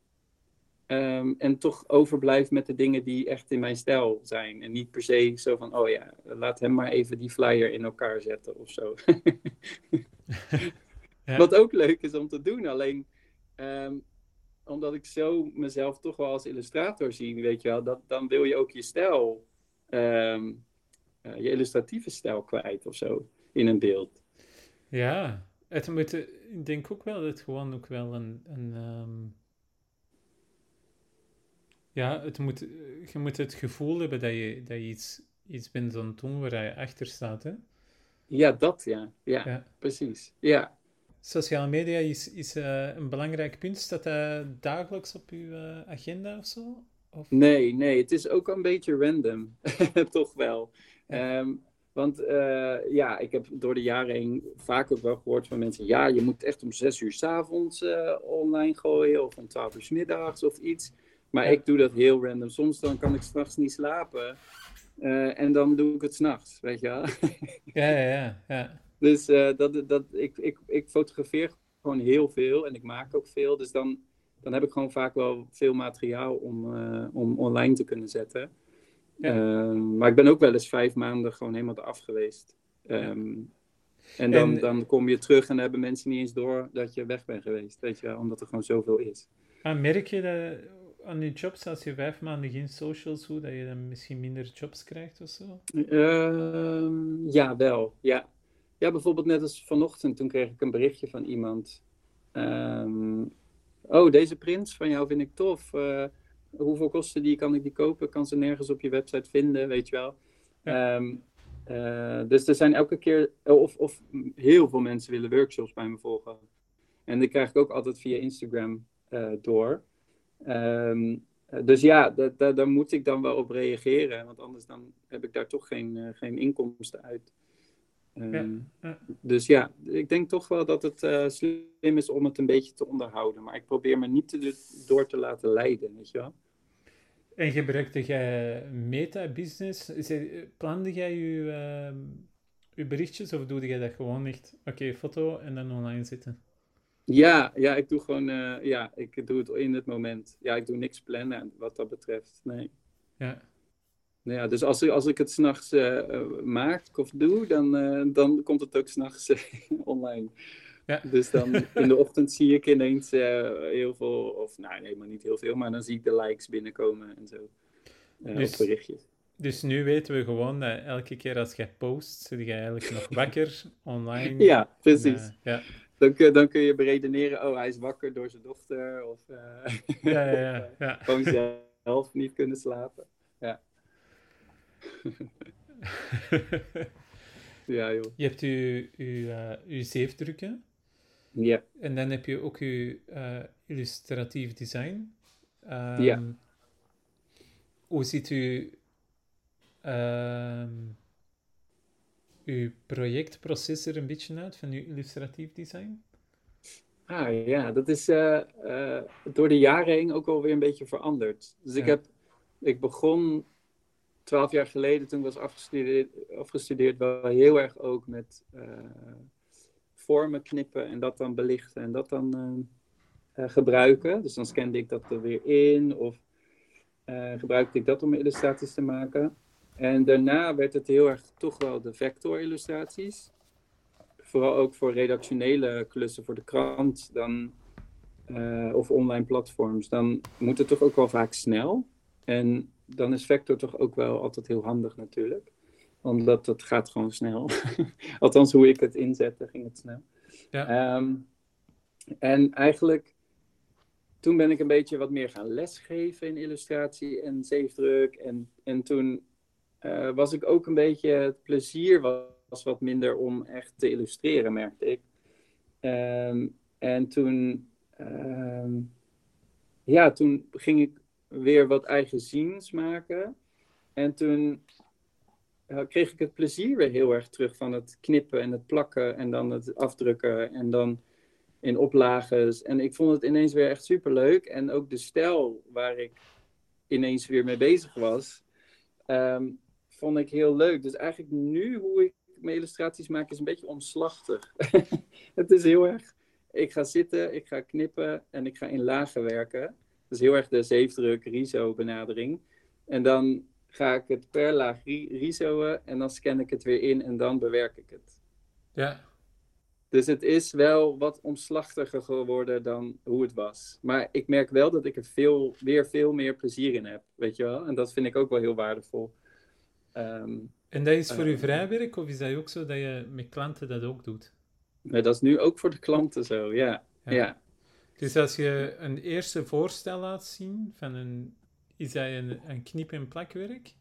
Um, en toch overblijf met de dingen die echt in mijn stijl zijn. En niet per se zo van, oh ja, laat hem maar even die flyer in elkaar zetten of zo. ja. Wat ook leuk is om te doen. Alleen, um, omdat ik zo mezelf toch wel als illustrator zie, weet je wel, dat, dan wil je ook je stijl, um, uh, je illustratieve stijl kwijt of zo in een beeld. Ja, het moet, ik denk ook wel dat het gewoon ook wel een, een ja, het moet, je moet het gevoel hebben dat je, dat je iets, iets bent aan het doen waar je achter staat. Hè? Ja, dat ja. Ja, ja. precies. Ja. Sociale media is, is uh, een belangrijk punt. Staat dat dagelijks op uw uh, agenda of zo? Of? Nee, nee, het is ook een beetje random. Toch wel. Ja. Um, want uh, ja, ik heb door de jaren heen vaak ook wel gehoord van mensen: ja, je moet echt om zes uur s avonds online gooien, of om twaalf uur s middags of iets. Maar ja. ik doe dat heel random. Soms dan kan ik s'nachts niet slapen. Uh, en dan doe ik het s'nachts, weet je wel. ja, ja, ja, ja. Dus uh, dat, dat, ik, ik, ik fotografeer gewoon heel veel en ik maak ook veel. Dus dan, dan heb ik gewoon vaak wel veel materiaal om, uh, om online te kunnen zetten. Ja. maar ik ben ook wel eens vijf maanden gewoon helemaal eraf geweest. Um, en dan, en dan kom je terug en dan hebben mensen niet eens door dat je weg bent geweest, weet je wel, omdat er gewoon zoveel is. Maar merk je dat aan je jobs als je vijf maanden geen socials doet, dat je dan misschien minder jobs krijgt of zo? Uh, ja, wel. Ja. ja, bijvoorbeeld net als vanochtend, toen kreeg ik een berichtje van iemand. Um, oh, deze print van jou vind ik tof. Uh, hoeveel kosten die? Kan ik die kopen? Kan ze nergens op je website vinden, weet je wel. Ja. Um, Eh, dus er zijn elke keer, of, of heel veel mensen willen workshops bij me volgen. En die krijg ik ook altijd via Instagram uh, door. Um, dus ja, daar moet ik dan wel op reageren, want anders dan heb ik daar toch geen, uh, geen inkomsten uit. Um, ja. Dus ja, ik denk toch wel dat het uh, slim is om het een beetje te onderhouden. Maar ik probeer me niet te, door te laten leiden, weet je wel. En gebruikte jij meta-business? Plande jij je, uh, je berichtjes of doe jij dat gewoon echt, oké, foto en dan online zitten? Ja, ja, ik doe gewoon, uh, ja, ik doe het in het moment. Ja, ik doe niks plannen wat dat betreft, nee. Ja. Nou ja, dus als, als ik het s'nachts uh, maak of doe, dan, uh, dan komt het ook s'nachts online. Ja. Dus dan in de ochtend zie ik ineens heel veel, of nou nee, maar niet heel veel, maar dan zie ik de likes binnenkomen en zo. dus, berichtjes. Dus nu weten we gewoon dat elke keer als jij post, zit je eigenlijk nog wakker online. Ja, precies. En, ja. Dan kun, dan kun je beredeneren, oh, hij is wakker door zijn dochter. Of uh, ja, ja, ja, ja. gewoon zelf niet kunnen slapen. Ja. ja, joh. Je hebt je, je, uh, je zeefdrukken. Ja. En dan heb je ook je uh, illustratief design. Um, ja. Hoe ziet u um, uw projectproces er een beetje uit van uw illustratief design? Ah ja, dat is uh, uh, door de jaren heen ook alweer een beetje veranderd. Dus ik, heb, ik begon twaalf jaar geleden, toen ik was afgestudeerd, afgestudeerd wel heel erg ook met uh, vormen knippen en dat dan belichten en dat dan eh, eh, gebruiken. Dus dan scande ik dat er weer in of eh, gebruikte ik dat om illustraties te maken. En daarna werd het heel erg toch wel de vector-illustraties. Vooral ook voor redactionele klussen voor de krant dan, eh, of online platforms. Dan moet het toch ook wel vaak snel. En dan is vector toch ook wel altijd heel handig natuurlijk. Omdat het gaat gewoon snel. Althans, hoe ik het inzette, ging het snel. Ja. Ehm, en eigenlijk, toen ben ik een beetje wat meer gaan lesgeven in illustratie en zeefdruk. En, en toen uh, was ik ook een beetje, het plezier was wat minder om echt te illustreren, merkte ik. Um, en toen, um, ja, toen ging ik weer wat eigen ziens maken. En toen uh, kreeg ik het plezier weer heel erg terug van het knippen en het plakken en dan het afdrukken en dan in oplages. En ik vond het ineens weer echt superleuk. En ook de stijl waar ik ineens weer mee bezig was, um, vond ik heel leuk. Dus eigenlijk nu hoe ik mijn illustraties maak is een beetje omslachtig. het is heel erg, ik ga zitten, ik ga knippen en ik ga in lagen werken. Dat is heel erg de zeefdruk, riso benadering. En dan ga ik het per laag risoen en dan scan ik het weer in en dan bewerk ik het. Ja. Dus het is wel wat omslachtiger geworden dan hoe het was. Maar ik merk wel dat ik er veel, weer veel meer plezier in heb, weet je wel. En dat vind ik ook wel heel waardevol. Um, en dat is voor uw vrijwerk of is dat ook zo dat je met klanten dat ook doet? Nee, dat is nu ook voor de klanten zo, ja. ja. ja. Dus als je een eerste voorstel laat zien van een, is dat een, een knip- en plakwerk?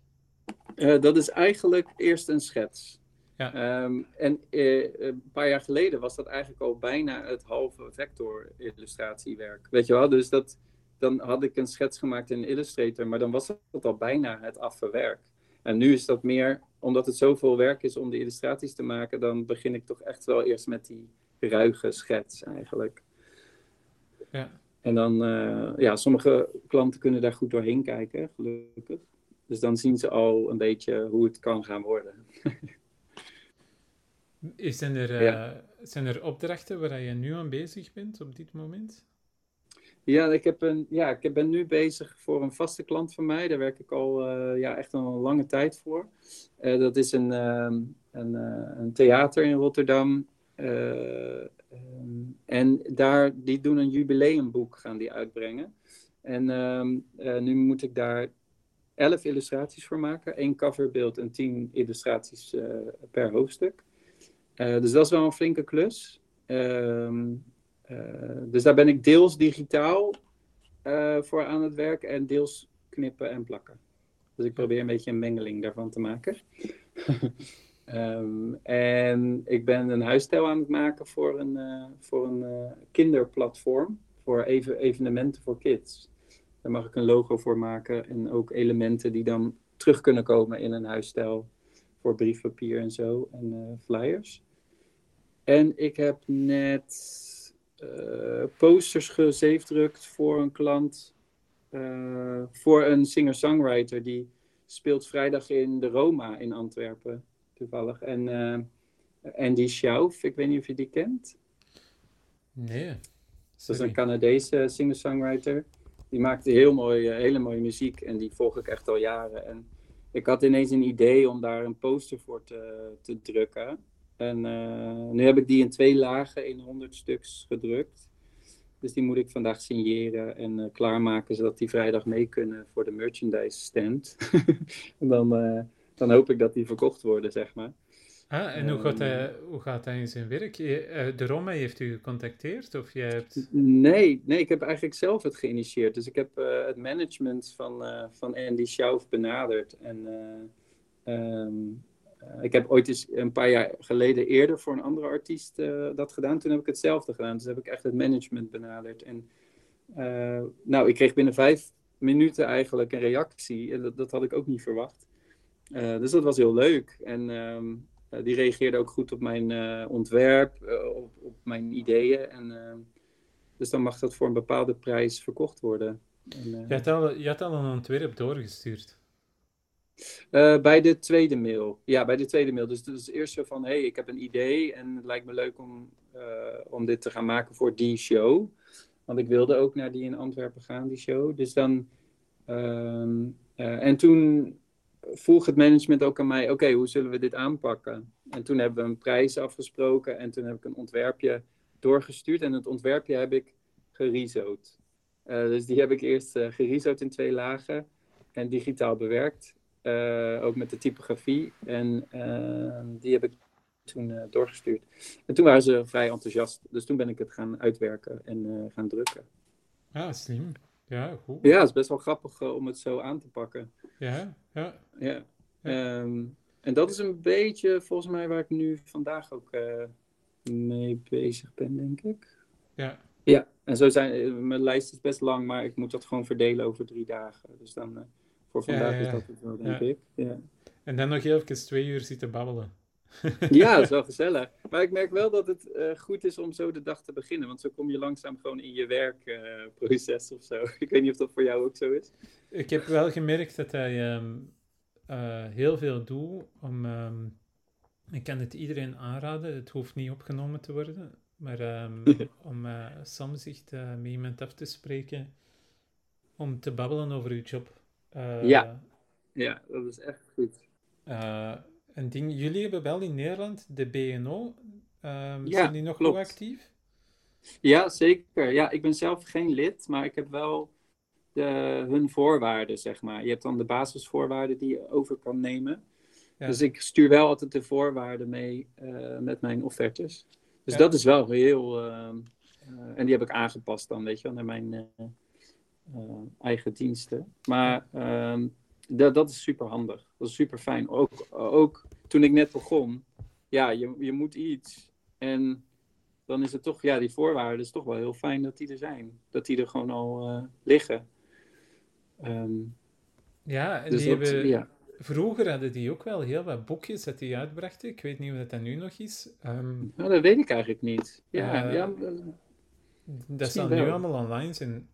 Uh, dat is eigenlijk eerst een schets. Ja. Um, en uh, een paar jaar geleden was dat eigenlijk al bijna het halve vector-illustratiewerk. Weet je wel? Dus dat, dan had ik een schets gemaakt in Illustrator, maar dan was dat al bijna het afwerk. En nu is dat meer, omdat het zoveel werk is om de illustraties te maken, dan begin ik toch echt wel eerst met die ruige schets eigenlijk. Ja. En dan, uh, ja, sommige klanten kunnen daar goed doorheen kijken, gelukkig. Dus dan zien ze al een beetje hoe het kan gaan worden. Zijn er, uh, ja. zijn er opdrachten waar je nu aan bezig bent op dit moment? Ja, ik, heb een, ja, ik ben nu bezig voor een vaste klant van mij. Daar werk ik al uh, ja, echt al een lange tijd voor. Uh, dat is een, uh, een, een, theater in Rotterdam. Um, en daar, die doen een jubileumboek, gaan die uitbrengen. En um, nu moet ik daar elf illustraties voor maken. één coverbeeld en tien illustraties per hoofdstuk. dus dat is wel een flinke klus. Um, dus daar ben ik deels digitaal uh, voor aan het werk en deels knippen en plakken. Dus ik probeer een beetje een mengeling daarvan te maken. Ehm, en ik ben een huisstijl aan het maken voor een, uh, voor een kinderplatform. Voor even, evenementen voor kids. Daar mag ik een logo voor maken. En ook elementen die dan terug kunnen komen in een huisstijl. Voor briefpapier en zo. En flyers. En ik heb net posters gezeefdrukt voor een klant. voor een singer-songwriter die speelt vrijdag in de Roma in Antwerpen toevallig. En uh, Andy Schauf, ik weet niet of je die kent. Nee. Dat is een Canadese singer-songwriter. Die maakt heel mooi, hele mooie muziek en die volg ik echt al jaren. En ik had ineens een idee om daar een poster voor te, te drukken. En uh, nu heb ik die in twee lagen in 100 stuks gedrukt. Dus die moet ik vandaag signeren en uh, klaarmaken, zodat die vrijdag mee kunnen voor de merchandise stand. en dan dan hoop ik dat die verkocht worden, zeg maar. Ah, en hoe gaat, ehm, hij, hoe gaat hij in zijn werk? Eh, de Roma heeft u gecontacteerd? Of jij hebt... Nee, nee, ik heb eigenlijk zelf het geïnitieerd. Dus ik heb het management van, van Andy Schauf benaderd. En um, ik heb ooit eens een paar jaar geleden eerder voor een andere artiest dat gedaan. Toen heb ik hetzelfde gedaan. Dus heb ik echt het management benaderd. En nou, ik kreeg binnen vijf minuten eigenlijk een reactie. En dat, had ik ook niet verwacht. Dus dat was heel leuk. En um, die reageerde ook goed op mijn ontwerp, op, op, mijn ideeën. En, ehm, dus dan mag dat voor een bepaalde prijs verkocht worden. En, je, had al, je had al een ontwerp doorgestuurd. Bij de tweede mail. Ja, bij de tweede mail. Dus, dus eerst zo van, hé, hey, ik heb een idee en het lijkt me leuk om, om dit te gaan maken voor die show. Want ik wilde ook naar die in Antwerpen gaan, die show. Dus dan... Um, en toen vroeg het management ook aan mij: oké, hoe zullen we dit aanpakken? En toen hebben we een prijs afgesproken en toen heb ik een ontwerpje doorgestuurd. En het ontwerpje heb ik gerizoot. Dus die heb ik eerst uh, in twee lagen en digitaal bewerkt. Uh, ook met de typografie. En die heb ik toen doorgestuurd. En toen waren ze vrij enthousiast. Dus toen ben ik het gaan uitwerken en gaan drukken. Ah, slim. Ja, goed. Ja, het is best wel grappig om het zo aan te pakken. Ja, ja. ja. Um, en dat is een beetje volgens mij waar ik nu vandaag ook uh, mee bezig ben, denk ik. Ja. Ja, en zo zijn, eh, mijn lijst is best lang, maar ik moet dat gewoon verdelen over drie dagen. Dus dan, uh, voor vandaag is dat het wel, denk ik. Ja. En dan nog heel even twee uur zitten babbelen. ja, dat is wel gezellig. Maar ik merk wel dat het uh, goed is om zo de dag te beginnen. Want zo kom je langzaam gewoon in je werkproces uh, of zo. Ik weet niet of dat voor jou ook zo is. Ik heb wel gemerkt dat hij um, uh, heel veel doet om... Um, ik kan het iedereen aanraden. Het hoeft niet opgenomen te worden. Maar um, om soms echt met iemand af te spreken. Om te babbelen over uw job. Ja. ja, dat is echt goed een ding. Jullie hebben wel in Nederland de BNO. Um, ja, zijn die nog klopt. actief? Ja, zeker. Ja, ik ben zelf geen lid, maar ik heb wel de, hun voorwaarden, zeg maar. Je hebt dan de basisvoorwaarden die je over kan nemen. Ja. Dus ik stuur wel altijd de voorwaarden mee uh, met mijn offertes. Dus ja. dat is wel heel. Uh, uh, en die heb ik aangepast dan, weet je wel, naar mijn eigen diensten. Maar ehm, dat, dat is super handig. Dat is super fijn. Ook, ook toen ik net begon, ja, je, je moet iets. En dan is het toch, ja, die voorwaarden is toch wel heel fijn dat die er zijn. Dat die er gewoon al uh, liggen. Um, ja, en dus die dat, hebben, ja. vroeger hadden die ook wel heel wat boekjes dat die uitbrachten. Ik weet niet of dat, nu nog is. Um, nou, dat weet ik eigenlijk niet. Ja, uh, ja dat zal nu allemaal online zijn.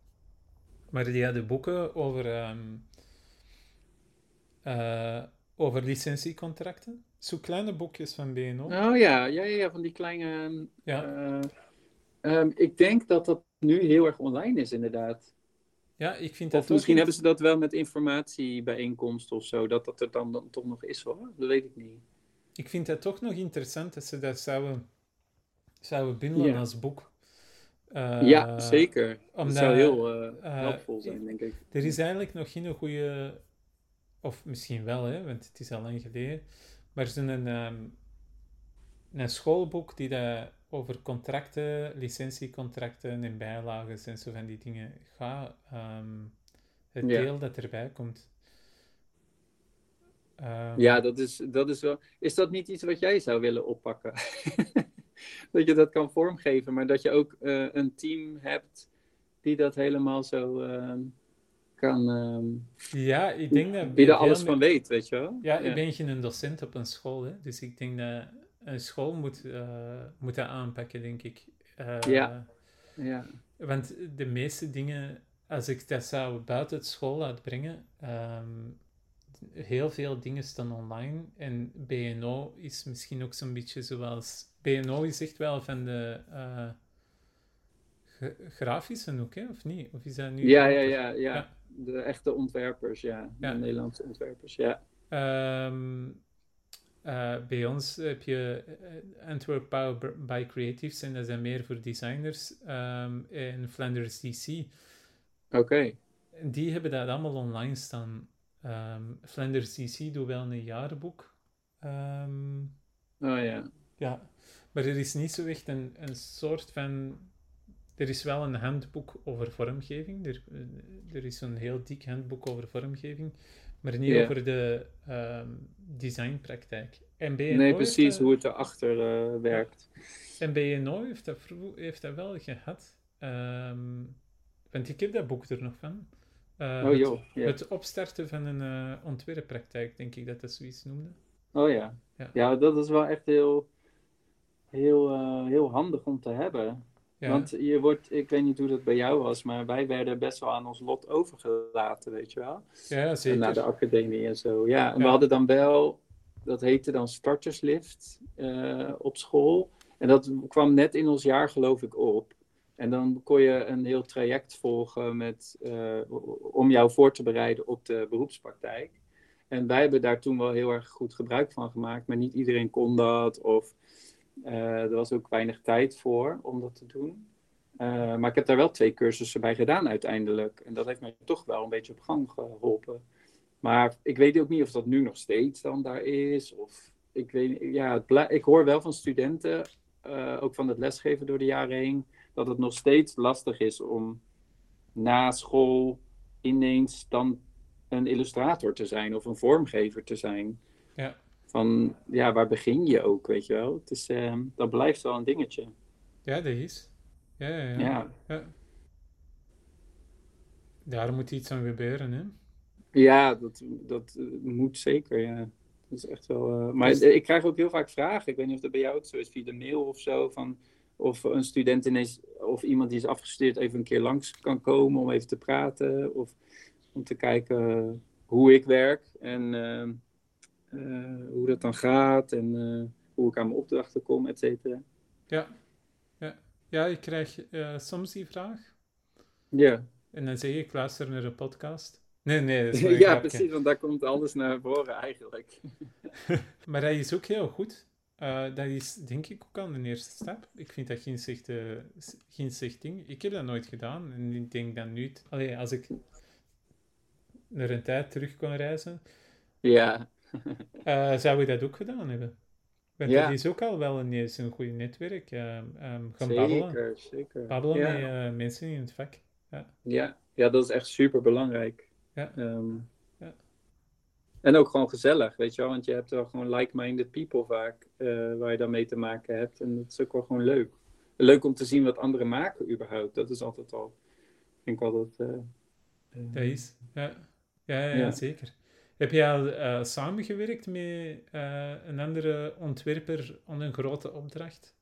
Maar die hadden boeken over um, uh, over licentiecontracten. Zo kleine boekjes van BNO. Oh ja, ja, ja van die kleine. Ja. Uh, um, ik denk dat dat nu heel erg online is, inderdaad. Ja, ik vind dat. Of misschien hebben ze dat wel met informatiebijeenkomsten of zo, dat dat er dan, dan toch nog is hoor. Dat weet ik niet. Ik vind het toch nog interessant dat ze dat zouden, zouden bundelen ja. als boek. Uh, ja, zeker. Omdat, dat zou heel uh, helpvol zijn, denk ik. Er is eigenlijk nog geen goede of misschien wel, hè, want het is al lang geleden. Maar zo'n een, um, een schoolboek die dat over contracten, licentiecontracten en bijlagen en zo van die dingen gaat. Um, het ja. deel dat erbij komt. Ehm, Ja, dat is, dat is wel. Is dat niet iets wat jij zou willen oppakken? dat je dat kan vormgeven, maar dat je ook eh, een team hebt die dat helemaal zo ehm, kan. ehm, ja, ik denk dat... die er alles van weet, weet je wel? Ja, ik ben geen docent op een school, hè, dus ik denk dat een school moet, eh, moet dat aanpakken, denk ik. Eh, Ja. Ja. Want de meeste dingen, als ik dat zou buiten het school uitbrengen, ehm, heel veel dingen staan online. En BNO is misschien ook zo'n beetje zoals... BNO is echt wel van de gra- grafische hoek, hè, of niet? Of is dat nu... Ja, ja, ja, ja. Ja. De echte ontwerpers, ja. Ja. De Nederlandse ontwerpers, ja. Ehm, eh, bij ons heb je eh, Antwerp Power by Creatives en dat zijn meer voor designers. ehm en Flanders DC. Oké. Die hebben dat allemaal online staan. Ehm, Flanders DC doet wel een jaarboek. Ehm, Oh ja. ja, maar er is niet zo echt een, een soort van. Er is wel een handboek over vormgeving. Er, eh, er is een heel dik handboek over vormgeving, maar niet over de ehm, designpraktijk. Nee, precies dat- hoe het erachter eh werkt. En BNO heeft dat, heeft dat wel gehad. Ehm, want ik heb dat boek er nog van. Eh, Oh het- joh. Ja. het opstarten van een eh ontwerppraktijk, denk ik dat dat zoiets noemde. Oh ja. Ja. Ja, dat is wel echt heel, heel, eh, heel handig om te hebben. Ja, Want je wordt, ik weet niet hoe dat bij jou was, maar wij werden best wel aan ons lot overgelaten, weet je wel. ja zeker. Naar de academie en zo. Ja, en we Ja. hadden dan wel, dat heette dan starterslift op school. En dat kwam net in ons jaar, geloof ik, op. En dan kon je een heel traject volgen met, eh, om jou voor te bereiden op de beroepspraktijk. En wij hebben daar toen wel heel erg goed gebruik van gemaakt, maar niet iedereen kon dat. Of eh, er was ook weinig tijd voor om dat te doen. Eh, maar ik heb daar wel twee cursussen bij gedaan uiteindelijk. En dat heeft mij toch wel een beetje op gang geholpen. Maar ik weet ook niet of dat nu nog steeds dan daar is. Of ik, weet, ja, ik hoor wel van studenten, ook van het lesgeven door de jaren heen, dat het nog steeds lastig is om na school ineens dan een illustrator te zijn of een vormgever te zijn. Ja. Van ja, waar begin je ook, weet je wel? Het is, eh, dat blijft wel een dingetje. Ja, dat is. Ja, ja, ja. Ja. ja. Daar moet iets aan gebeuren, hè. Ja, dat, dat eh, moet zeker, ja. Dat is echt wel... eh, maar Dus- ik krijg ook heel vaak vragen. Ik weet niet of dat bij jou ook zo is, via de mail of zo. Van of een student ineens, of iemand die is afgestudeerd even een keer langs kan komen om even te praten. Of om te kijken hoe ik werk en eh, eh, hoe dat dan gaat. En eh, hoe ik aan mijn opdrachten kom, et cetera. Ja. Ja, ja ik krijg soms die vraag. Ja, En dan zeg ik, ik luister naar een podcast. Nee, nee, dat is ja grapje. precies, want daar komt alles naar voren eigenlijk. Maar dat is ook heel goed. Eh, dat is denk ik ook al een eerste stap. Ik vind dat geen slecht, s- geen slecht ding. Ik heb dat nooit gedaan. En ik denk dat nu... het- Allee, als ik naar een tijd terug kon reizen, Ja, eh, zou ik dat ook gedaan hebben. Want Ja. dat is ook al wel een, is een goed netwerk. eh, ehm, gaan babbelen. zeker, zeker. Babbelen ja. met mensen in het vak. Ja, ja, dat is echt super belangrijk. Ja. Ja. En ook gewoon gezellig, weet je wel, want je hebt wel gewoon like-minded people vaak eh, waar je dan mee te maken hebt. En dat is ook wel gewoon leuk. Leuk om te zien wat anderen maken überhaupt. Dat is altijd al, ik denk altijd. eh, eh, Dat is. Ja, ja, ja, Ja. zeker. Heb je al samengewerkt met een andere ontwerper aan een grote opdracht?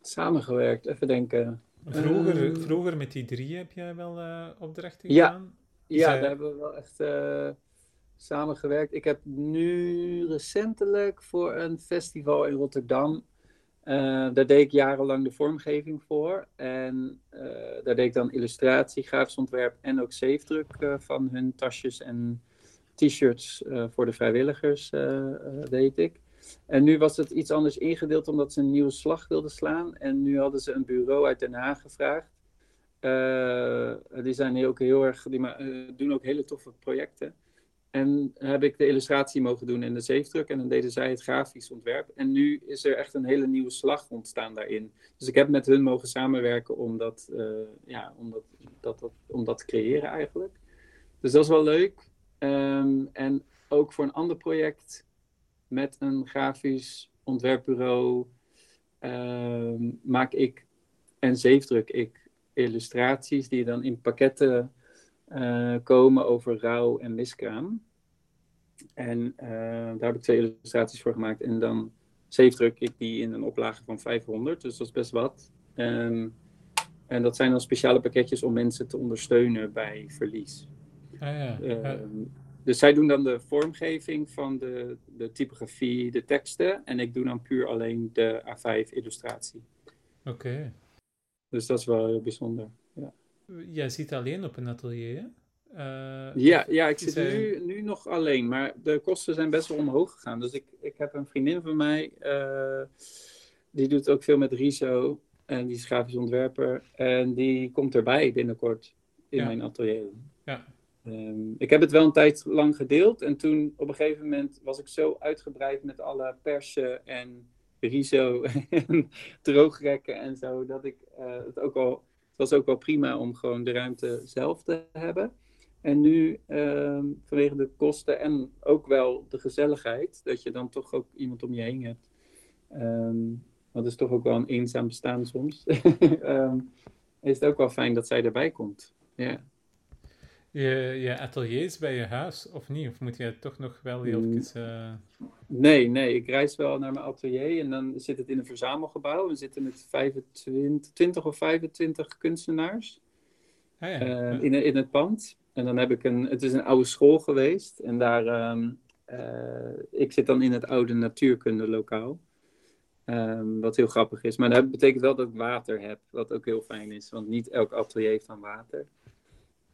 Samengewerkt, even denken. Vroeger, Ehm. vroeger met die drie heb jij wel opdrachten Ja. gedaan? Ja, Zij- daar hebben we wel echt samengewerkt. Ik heb nu recentelijk voor een festival in Rotterdam. eh, daar deed ik jarenlang de vormgeving voor. En eh, daar deed ik dan illustratie, grafisch ontwerp en ook zeefdruk eh, van hun tasjes en t-shirts voor de vrijwilligers deed ik. En nu was het iets anders ingedeeld omdat ze een nieuwe slag wilden slaan. En nu hadden ze een bureau uit Den Haag gevraagd. Die zijn ook heel erg, die doen ook hele toffe projecten. En heb ik de illustratie mogen doen en de zeefdruk. En dan deden zij het grafisch ontwerp. En nu is er echt een hele nieuwe slag ontstaan daarin. Dus ik heb met hun mogen samenwerken om dat, eh, ja, om dat, dat, dat, om dat te creëren eigenlijk. Dus dat is wel leuk. Ehm, en ook voor een ander project met een grafisch ontwerpbureau ehm, maak ik en zeefdruk ik illustraties die dan in pakketten uh, komen over rouw en miskraam. En uh, daar heb ik twee illustraties voor gemaakt. En dan zeefdruk ik die in een oplage van 500, dus dat is best wat. Um, en dat zijn dan speciale pakketjes om mensen te ondersteunen bij verlies. Ah, ja. Uh, dus zij doen dan de vormgeving van de, de typografie, de teksten. En ik doe dan puur alleen de A5-illustratie. Oké. Okay. Dus dat is wel heel bijzonder. Jij zit alleen op een atelier, hè? Uh, ja, ja, ik zit nu, nu nog alleen, maar de kosten zijn best wel omhoog gegaan. Dus ik, ik heb een vriendin van mij, uh, die doet ook veel met Riso en die is grafisch ontwerper. En die komt erbij binnenkort in mijn atelier. Ja. Um, ik heb het wel een tijd lang gedeeld en toen op een gegeven moment was ik zo uitgebreid met alle persen en riso en droogrekken en zo, dat ik uh, het ook al, was ook wel prima om gewoon de ruimte zelf te hebben. En nu, um, vanwege de kosten en ook wel de gezelligheid, dat je dan toch ook iemand om je heen hebt. Um, dat is toch ook wel een eenzaam bestaan soms. um, is het ook wel fijn dat zij erbij komt. Ja. Je, je atelier is bij je huis, of niet? Of moet je toch nog wel heel mm. uh... Nee, nee. Ik reis wel naar mijn atelier en dan zit het in een verzamelgebouw. We zitten met 25, 20 of 25 kunstenaars ah, ja. uh, in, in het pand. En dan heb ik een, het is een oude school geweest. En daar, um, uh, ik zit dan in het oude natuurkundelokaal. Um, wat heel grappig is. Maar dat betekent wel dat ik water heb, wat ook heel fijn is. Want niet elk atelier heeft van water.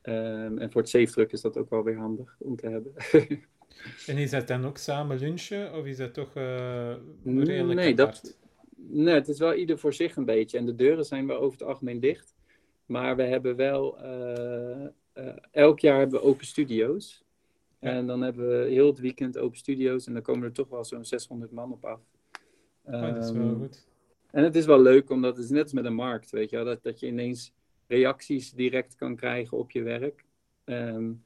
Um, en voor het zeefdruk is dat ook wel weer handig om te hebben. en is dat dan ook samen lunchen? Of is dat toch uh, redelijk nee, dat, nee, het is wel ieder voor zich een beetje. En de deuren zijn wel over het algemeen dicht. Maar we hebben wel... Uh, uh, elk jaar hebben we open studio's. Ja. En dan hebben we heel het weekend open studio's. En dan komen er toch wel zo'n 600 man op af. Oh, dat is wel ehm, goed. En het is wel leuk, omdat het is net als met een markt, weet je wel, dat, dat je ineens reacties direct kan krijgen op je werk. Um,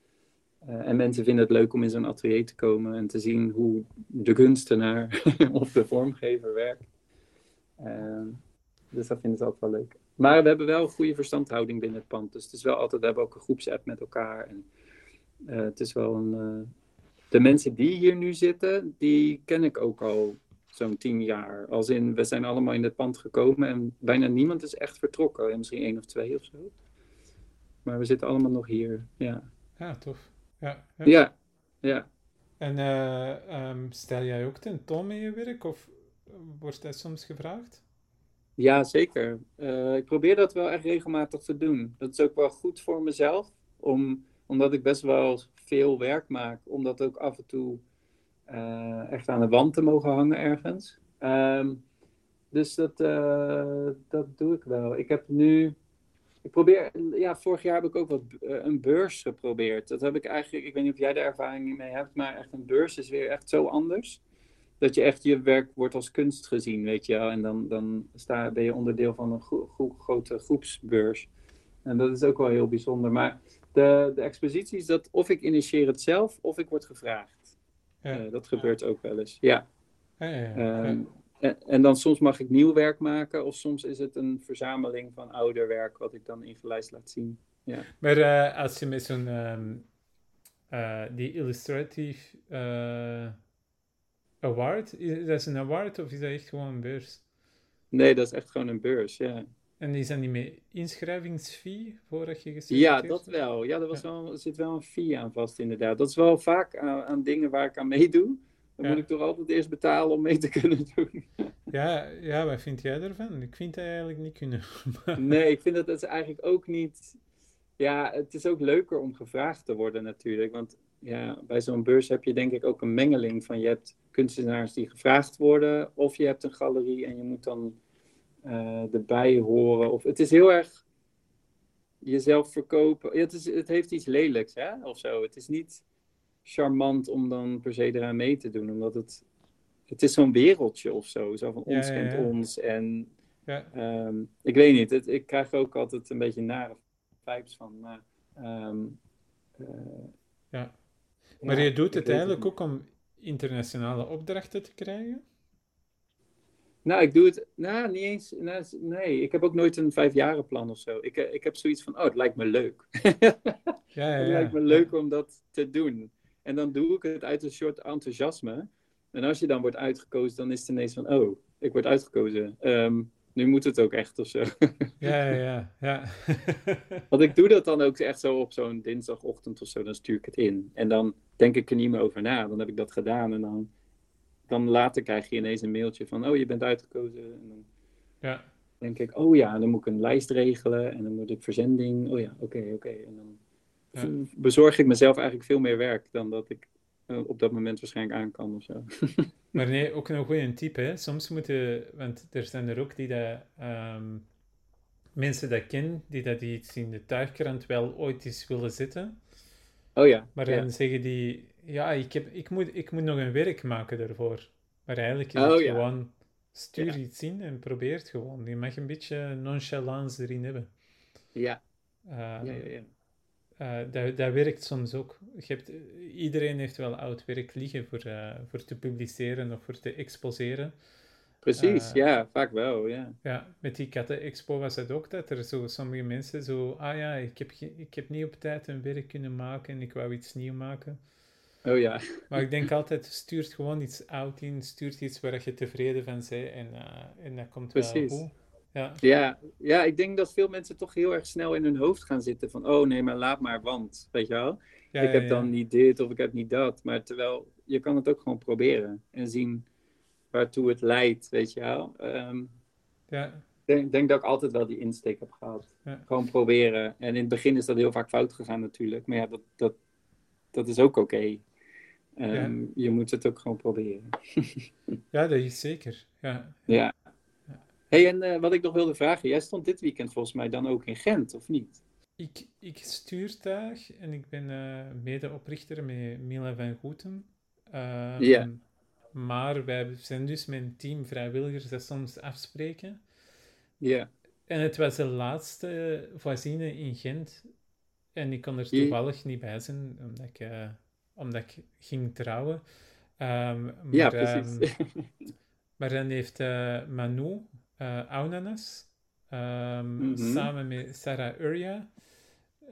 uh, en mensen vinden het leuk om in zo'n atelier te komen en te zien hoe de kunstenaar of de vormgever werkt. Uh, dus dat vinden ze altijd wel leuk. Maar we hebben wel een goede verstandhouding binnen het pand. Dus het is wel altijd, we hebben ook een groepsapp met elkaar. En, uh, het is wel een. Uh, de mensen die hier nu zitten, die ken ik ook al zo'n tien jaar. Als in, we zijn allemaal in het pand gekomen en bijna niemand is echt vertrokken. Misschien één of twee of zo. Maar we zitten allemaal nog hier, ja. Ja, tof. Ja, ja. ja, ja. En uh, um, stel jij ook tentoon met je werk of wordt dat soms gevraagd? Ja, zeker. Uh, ik probeer dat wel echt regelmatig te doen. Dat is ook wel goed voor mezelf, om, omdat ik best wel veel werk maak, om dat ook af en toe echt aan de wand te mogen hangen ergens. Um, dus dat, uh, dat doe ik wel. Ik heb nu. Ik probeer. Ja, vorig jaar heb ik ook wat uh, een beurs geprobeerd. Dat heb ik eigenlijk. Ik weet niet of jij daar ervaring mee hebt, maar echt een beurs is weer echt zo anders. Dat je echt je werk wordt als kunst gezien, weet je wel. En dan, dan sta, ben je onderdeel van een gro gro grote groepsbeurs. En dat is ook wel heel bijzonder. Maar de, de exposities, dat of ik initieer het zelf of ik word gevraagd. Ja. Uh, dat gebeurt ook wel eens. Ja. ja um, en, en, dan soms mag ik nieuw werk maken, of soms is het een verzameling van ouder werk, wat ik dan ingelijst laat zien. Ja. Maar uh, als je met zo'n um, uh, die Illustrative Award, is dat een award of is dat echt gewoon een beurs? Nee, dat is echt gewoon een beurs, ja. En is dat niet met inschrijvingsfee voordat je Ja, dat wel. Ja, er, was ja. Wel, er zit wel een fee aan vast, inderdaad. Dat is wel vaak aan, aan dingen waar ik aan meedoe. Dan ja. moet ik toch altijd eerst betalen om mee te kunnen doen. Ja, ja, wat vind jij ervan? Ik vind het eigenlijk niet kunnen. nee, ik vind dat dat is eigenlijk ook niet... Ja, het is ook leuker om gevraagd te worden natuurlijk. Want ja, bij zo'n beurs heb je denk ik ook een mengeling van... Je hebt kunstenaars die gevraagd worden... of je hebt een galerie en je moet dan uh, erbij horen. Of, het is heel erg jezelf verkopen. het, is, het heeft iets lelijks, hè? Of zo. Het is niet charmant om dan per se eraan mee te doen, omdat het. Het is zo'n wereldje of zo. Zo van ons ja, ja, kent ons. En um, ik weet niet. Het, ik krijg ook altijd een beetje nare vibes van. Maar, um, uh, ja. Maar je doet het eigenlijk ook om internationale opdrachten te krijgen? Nou, ik doe het, nou, niet eens, nou, nee, ik heb ook nooit een vijfjarenplan of zo. Ik, eh, ik heb zoiets van, oh, het lijkt me leuk. Ja, ja, Het ja. lijkt me leuk om dat te doen. En dan doe ik het uit een soort enthousiasme. En als je dan wordt uitgekozen, dan is het ineens van, oh, ik word uitgekozen. Ehm, nu moet het ook echt of zo. Ja, ja, ja. ja. Want ik doe dat dan ook echt zo op zo'n dinsdagochtend of zo, dan stuur ik het in. En dan denk ik er niet meer over na. Dan heb ik dat gedaan en dan, dan later krijg je ineens een mailtje van, oh, je bent uitgekozen. En dan ja. denk ik, oh ja, dan moet ik een lijst regelen en dan moet ik verzending. Oh ja, oké, oké. En dan Ja. bezorg ik mezelf eigenlijk veel meer werk dan dat ik eh, op dat moment waarschijnlijk aan kan of zo. Maar nee, ook een goede tip, hè. Soms moeten... Want er zijn er ook die dat... ehm, mensen dat kennen, die dat iets in de tuigkrant wel ooit eens willen zetten. Oh ja, Maar ja. dan zeggen die... Ja, ik, heb, ik, moet, ik moet nog een werk maken daarvoor. Maar eigenlijk is Oh, het ja. gewoon... Stuur Ja. iets in en probeer het gewoon. Je mag een beetje nonchalance erin hebben. Ja, Eh, ja, ja, ja. Eh, dat, dat werkt soms ook. Je hebt, iedereen heeft wel oud werk liggen voor, eh, voor te publiceren of voor te exposeren. Precies, Eh, ja, vaak wel, ja. Ja, met die katten-expo was het ook dat er zo sommige mensen zo... Ah ja, ik heb, ik heb niet op tijd een werk kunnen maken en ik wou iets nieuw maken. Oh ja, Maar ik denk altijd, stuurt gewoon iets oud in, stuurt iets waar je tevreden van bent en, eh, en dat komt wel goed. Ja, ja. Ja, ik denk dat veel mensen toch heel erg snel in hun hoofd gaan zitten van, oh nee, maar laat maar, want, weet je wel. ja, ik heb ja. dan niet dit of ik heb niet dat. Maar terwijl, je kan het ook gewoon proberen en zien waartoe het leidt, weet je wel. Ehm, Ja, Ik denk, denk dat ik altijd wel die insteek heb gehad. Gewoon proberen. En in het begin is dat heel vaak fout gegaan natuurlijk. Maar ja, dat, dat, dat is ook oké. Ehm, Je moet het ook gewoon proberen. ja, dat is zeker. Ja, Ja. hey, en eh, wat ik nog wilde vragen. Jij stond dit weekend volgens mij dan ook in Gent, of niet? Ik, ik stuur tuig en ik ben eh, medeoprichter met Mila van Goeten. Ehm, Ja. Maar wij zijn dus met een team vrijwilligers dat soms afspreken. Ja. En het was de laatste voisine in Gent. En ik kon er toevallig niet bij zijn, omdat ik, eh, omdat ik ging trouwen. Ehm, maar, Ja, ehm, precies. maar dan heeft eh, Manu eh Aunanas ehm, Mhm. samen met Sarah ehm,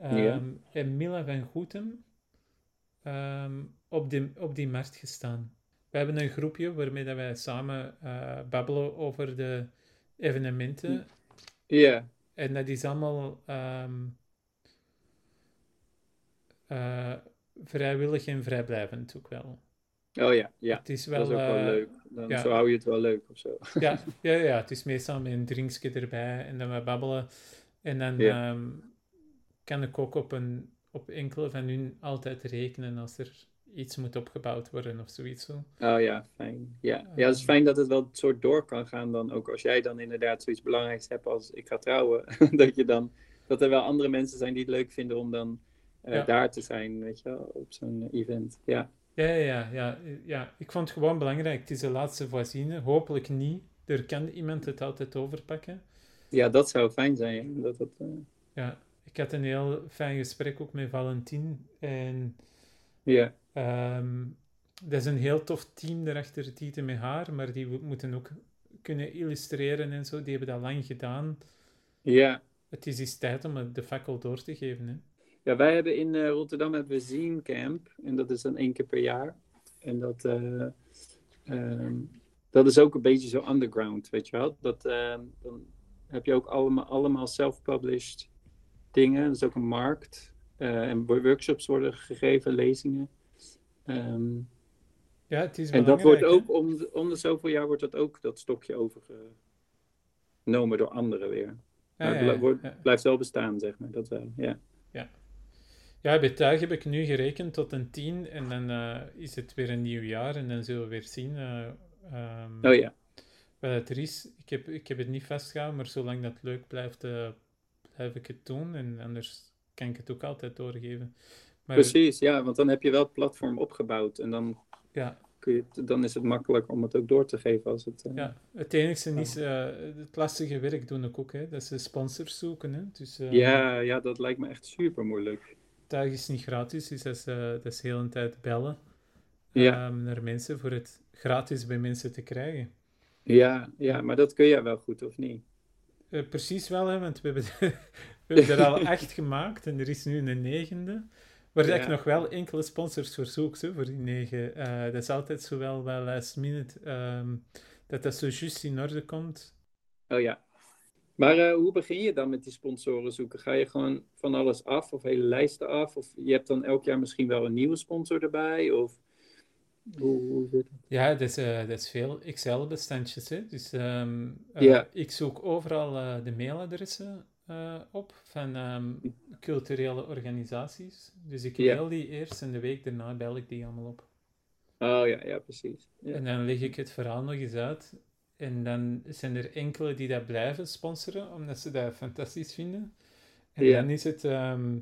Ja. en Mila van Goetem ehm, op, die, op die markt gestaan. We hebben een groepje waarmee dat wij samen eh, babbelen over de evenementen. ja. En dat is allemaal ehm, vrijwillig en vrijblijvend ook wel. Oh ja, ja. Het is Dat wel, is ook wel eh, leuk. Dan, ja. Zo hou je het wel leuk of zo. Ja, ja, ja, het is meestal met een drinkje erbij en dan we babbelen. En dan Ja. ehm, kan ik ook op, een, op enkele van hun altijd rekenen als er iets moet opgebouwd worden of zoiets. Zo. Oh ja, fijn. Ja. ja, het is fijn dat het wel het soort door kan gaan dan ook als jij dan inderdaad zoiets belangrijks hebt als ik ga trouwen. dat je dan, dat er wel andere mensen zijn die het leuk vinden om dan Ja. daar te zijn, weet je wel, op zo'n event. Ja. Ja, ja, ja, ja. Ik vond het gewoon belangrijk. Het is de laatste voisine. Hopelijk niet. Er kan iemand het altijd overpakken. ja, dat zou fijn zijn. Dat, dat, eh, Ja, ik had een heel fijn gesprek ook met Valentin. En ja. ehm, dat is een heel tof team daarachter, Tieten met haar. Maar die moeten ook kunnen illustreren en zo. Die hebben dat lang gedaan. ja. Het is eens tijd om het de fakkel door te geven. Hè? Ja, wij hebben in eh, Rotterdam hebben we Zine Camp. En dat is dan één keer per jaar. En dat, eh, ehm, dat is ook een beetje zo underground, weet je wel. Dat, ehm, dan heb je ook allemaal, allemaal self-published dingen. Dat is ook een markt. Eh, en wo- workshops worden gegeven, lezingen. Ehm, Ja, het is en dat wordt ook, om, de- om de zoveel jaar wordt dat ook, dat stokje overgenomen door anderen weer. Ja, Maar het ja, ja. blijft wel bestaan, zeg maar. Dat wel, ja. Ja, bij tuig heb ik nu gerekend tot een 10 en dan eh, is het weer een nieuw jaar en dan zullen we weer zien eh, ehm, Oh ja. wat het er is. Ik heb, ik heb het niet vastgehouden, maar zolang dat leuk blijft, eh, blijf ik het doen en anders kan ik het ook altijd doorgeven. Maar Precies, ja, want dan heb je wel het platform opgebouwd en dan, ja, kun je het- dan is het makkelijk om het ook door te geven als het... ja, het enige is, eh, het lastige werk doe ik ook, hè. dat is sponsors zoeken. Hè. Dus, ja, ja, dat lijkt me echt super moeilijk. Is niet gratis, dus dat is, uh, dat is heel een tijd bellen Ja. ehm, naar mensen voor het gratis bij mensen te krijgen. Ja, ja, maar dat kun jij wel goed, of niet? Eh, precies wel, hè, want we hebben, we hebben er al acht gemaakt en er is nu een negende. Waar Ja. ik nog wel enkele sponsors voor zoek, voor die negen. Eh, dat is altijd zo wel wel last minute, ehm, dat dat zo juist in orde komt. Oh ja. Maar eh, hoe begin je dan met die sponsoren zoeken? Ga je gewoon van alles af of hele lijsten af? Of je hebt dan elk jaar misschien wel een nieuwe sponsor erbij? Of hoe, hoe zit het? Ja, dat is, eh, dat is veel Excel-bestandjes. Dus ehm, eh, Ja. ik zoek overal de mailadressen op van ehm, culturele organisaties. Dus ik Ja. mail die eerst en de week daarna bel ik die allemaal op. Oh ja, ja, precies. Ja. En dan leg ik het verhaal nog eens uit. En dan zijn er enkele die dat blijven sponsoren, omdat ze dat fantastisch vinden. En Ja. dan is het ehm,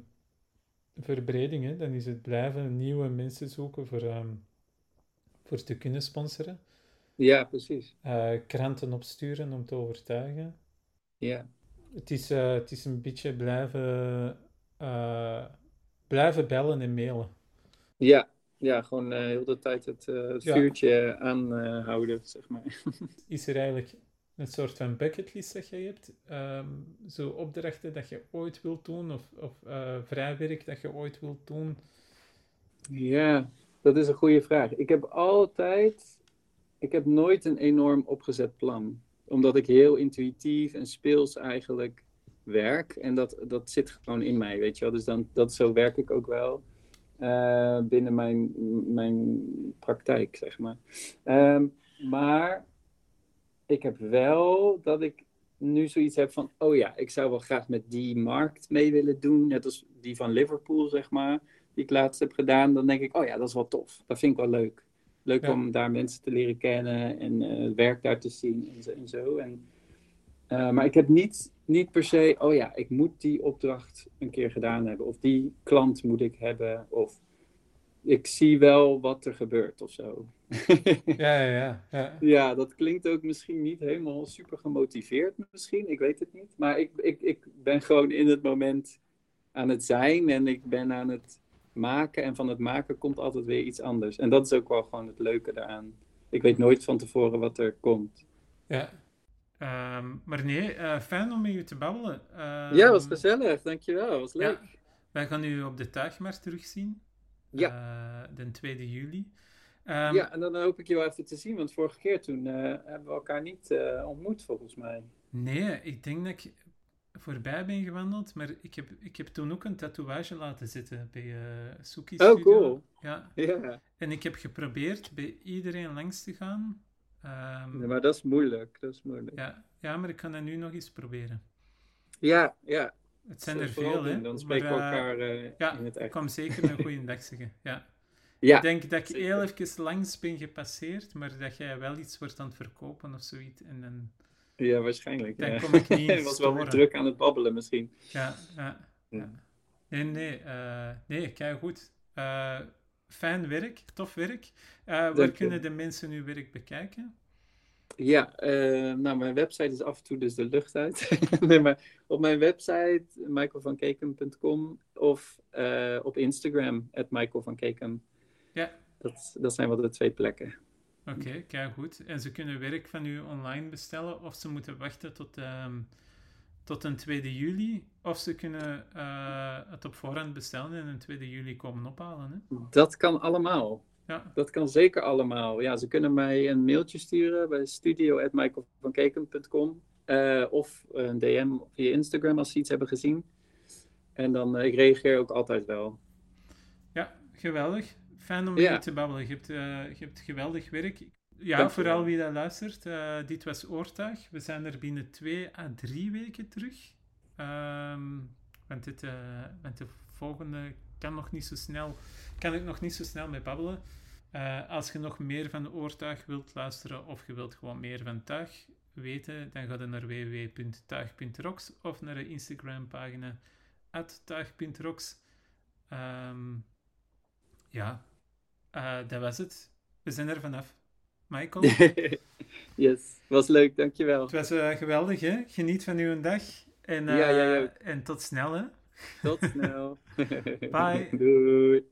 verbreding, hè. dan is het blijven nieuwe mensen zoeken voor, ehm, voor te kunnen sponsoren. ja, precies. Eh, kranten opsturen om te overtuigen. Ja. Het is, eh, het is een beetje blijven, eh, blijven bellen en mailen. Ja, ja gewoon eh, heel de tijd het, eh, het Ja. vuurtje aanhouden, zeg maar. Is er eigenlijk een soort van bucketlist dat je hebt? Ehm, zo opdrachten dat je ooit wilt doen of, of eh, vrijwerk dat je ooit wilt doen? Ja, dat is een goede vraag. Ik heb altijd, ik heb nooit een enorm opgezet plan. Omdat ik heel intuïtief en speels eigenlijk werk. En dat, dat zit gewoon in mij, weet je wel. Dus dan, dat, zo werk ik ook wel eh, binnen mijn, mijn praktijk, zeg maar. Ehm, maar ik heb wel dat ik nu zoiets heb van, oh ja, ik zou wel graag met die markt mee willen doen. Net als die van Liverpool, zeg maar die ik laatst heb gedaan, dan denk ik, oh ja, dat is wel tof. Dat vind ik wel leuk. Leuk Ja. om daar mensen te leren kennen en het werk daar te zien en zo. En zo. En, eh, maar ik heb niet, niet per se, oh ja, ik moet die opdracht een keer gedaan hebben. Of die klant moet ik hebben. Of ik zie wel wat er gebeurt of zo. Ja, ja, ja. ja. Dat klinkt ook misschien niet helemaal super gemotiveerd, misschien. Ik weet het niet. Maar ik, ik, ik ben gewoon in het moment aan het zijn en ik ben aan het maken. En van het maken komt altijd weer iets anders. En dat is ook wel gewoon het leuke daaraan. Ik weet nooit van tevoren wat er komt. ja. Ehm, maar nee, eh, fijn om met u te babbelen. ja, was gezellig. Dankjewel. Was leuk. Ja, wij gaan u op de tuigmars terugzien. Ja. Eh, de 2 juli. Ehm, ja, en dan hoop ik je wel even te zien. Want vorige keer toen eh, hebben we elkaar niet eh, ontmoet, volgens mij. Nee, ik denk dat ik voorbij ben gewandeld, maar ik heb, ik heb toen ook een tatoeage laten zitten bij eh Suki Oh, cool. Ja, Ja, en ik heb geprobeerd bij iedereen langs te gaan. Ehm, maar dat is moeilijk. Dat is moeilijk. ja, ja, maar ik kan dat nu nog eens proberen. Ja, ja. Het zijn er ik veel, hè. Dan spreken we maar, eh, elkaar eh, ja, in het ik echt. kwam zeker een goede dag zeggen. Ja. Ja, Ik denk dat ik zeker. heel even langs ben gepasseerd, maar dat jij wel iets wordt aan het verkopen of zoiets. En dan, ja, waarschijnlijk. Dan ja. kom ik niet Hij was wel weer storen. druk aan het babbelen misschien. ja, ja, ja. Nee, nee, eh, nee, kijk goed. Eh, fijn werk, tof werk. Eh, waar je. kunnen de mensen uw werk bekijken? Ja, eh, nou, mijn website is af en toe dus de lucht uit. nee, maar op mijn website, michaelvankeken.com of eh, op Instagram, at michaelvankekem. Ja. Dat, dat zijn wel de twee plekken. Oké, kijk goed. En ze kunnen werk van u online bestellen, of ze moeten wachten tot, ehm, tot een 2 juli, of ze kunnen eh, het op voorhand bestellen en een 2 juli komen ophalen. Hè? Dat kan allemaal. Ja, Dat kan zeker allemaal. Ja, ze kunnen mij een mailtje sturen bij studio.michaelvankeken.com eh, of een DM via Instagram als ze iets hebben gezien. En dan, eh, ik reageer ook altijd wel. ja geweldig. Fijn om met Ja. u te babbelen. Je hebt, je hebt geweldig werk. Ja, vooral wie dat luistert. eh, dit was Oortuig. We zijn er binnen twee à drie weken terug. Ehm, want, dit, eh, want de volgende kan, nog niet zo snel, kan ik nog niet zo snel mee babbelen. Eh, als je nog meer van Oortuig wilt luisteren of je wilt gewoon meer van Tuig weten, dan ga je naar www.tuig.rocks of naar de Instagram pagina tuig.rocks. Ehm, ja, dat was het. We zijn er vanaf. Michael, yes, was leuk, dankjewel. het was eh, geweldig, hè? Geniet van uw dag. En, eh, Ja, en tot snel, hè? Tot snel. Bye. Doei.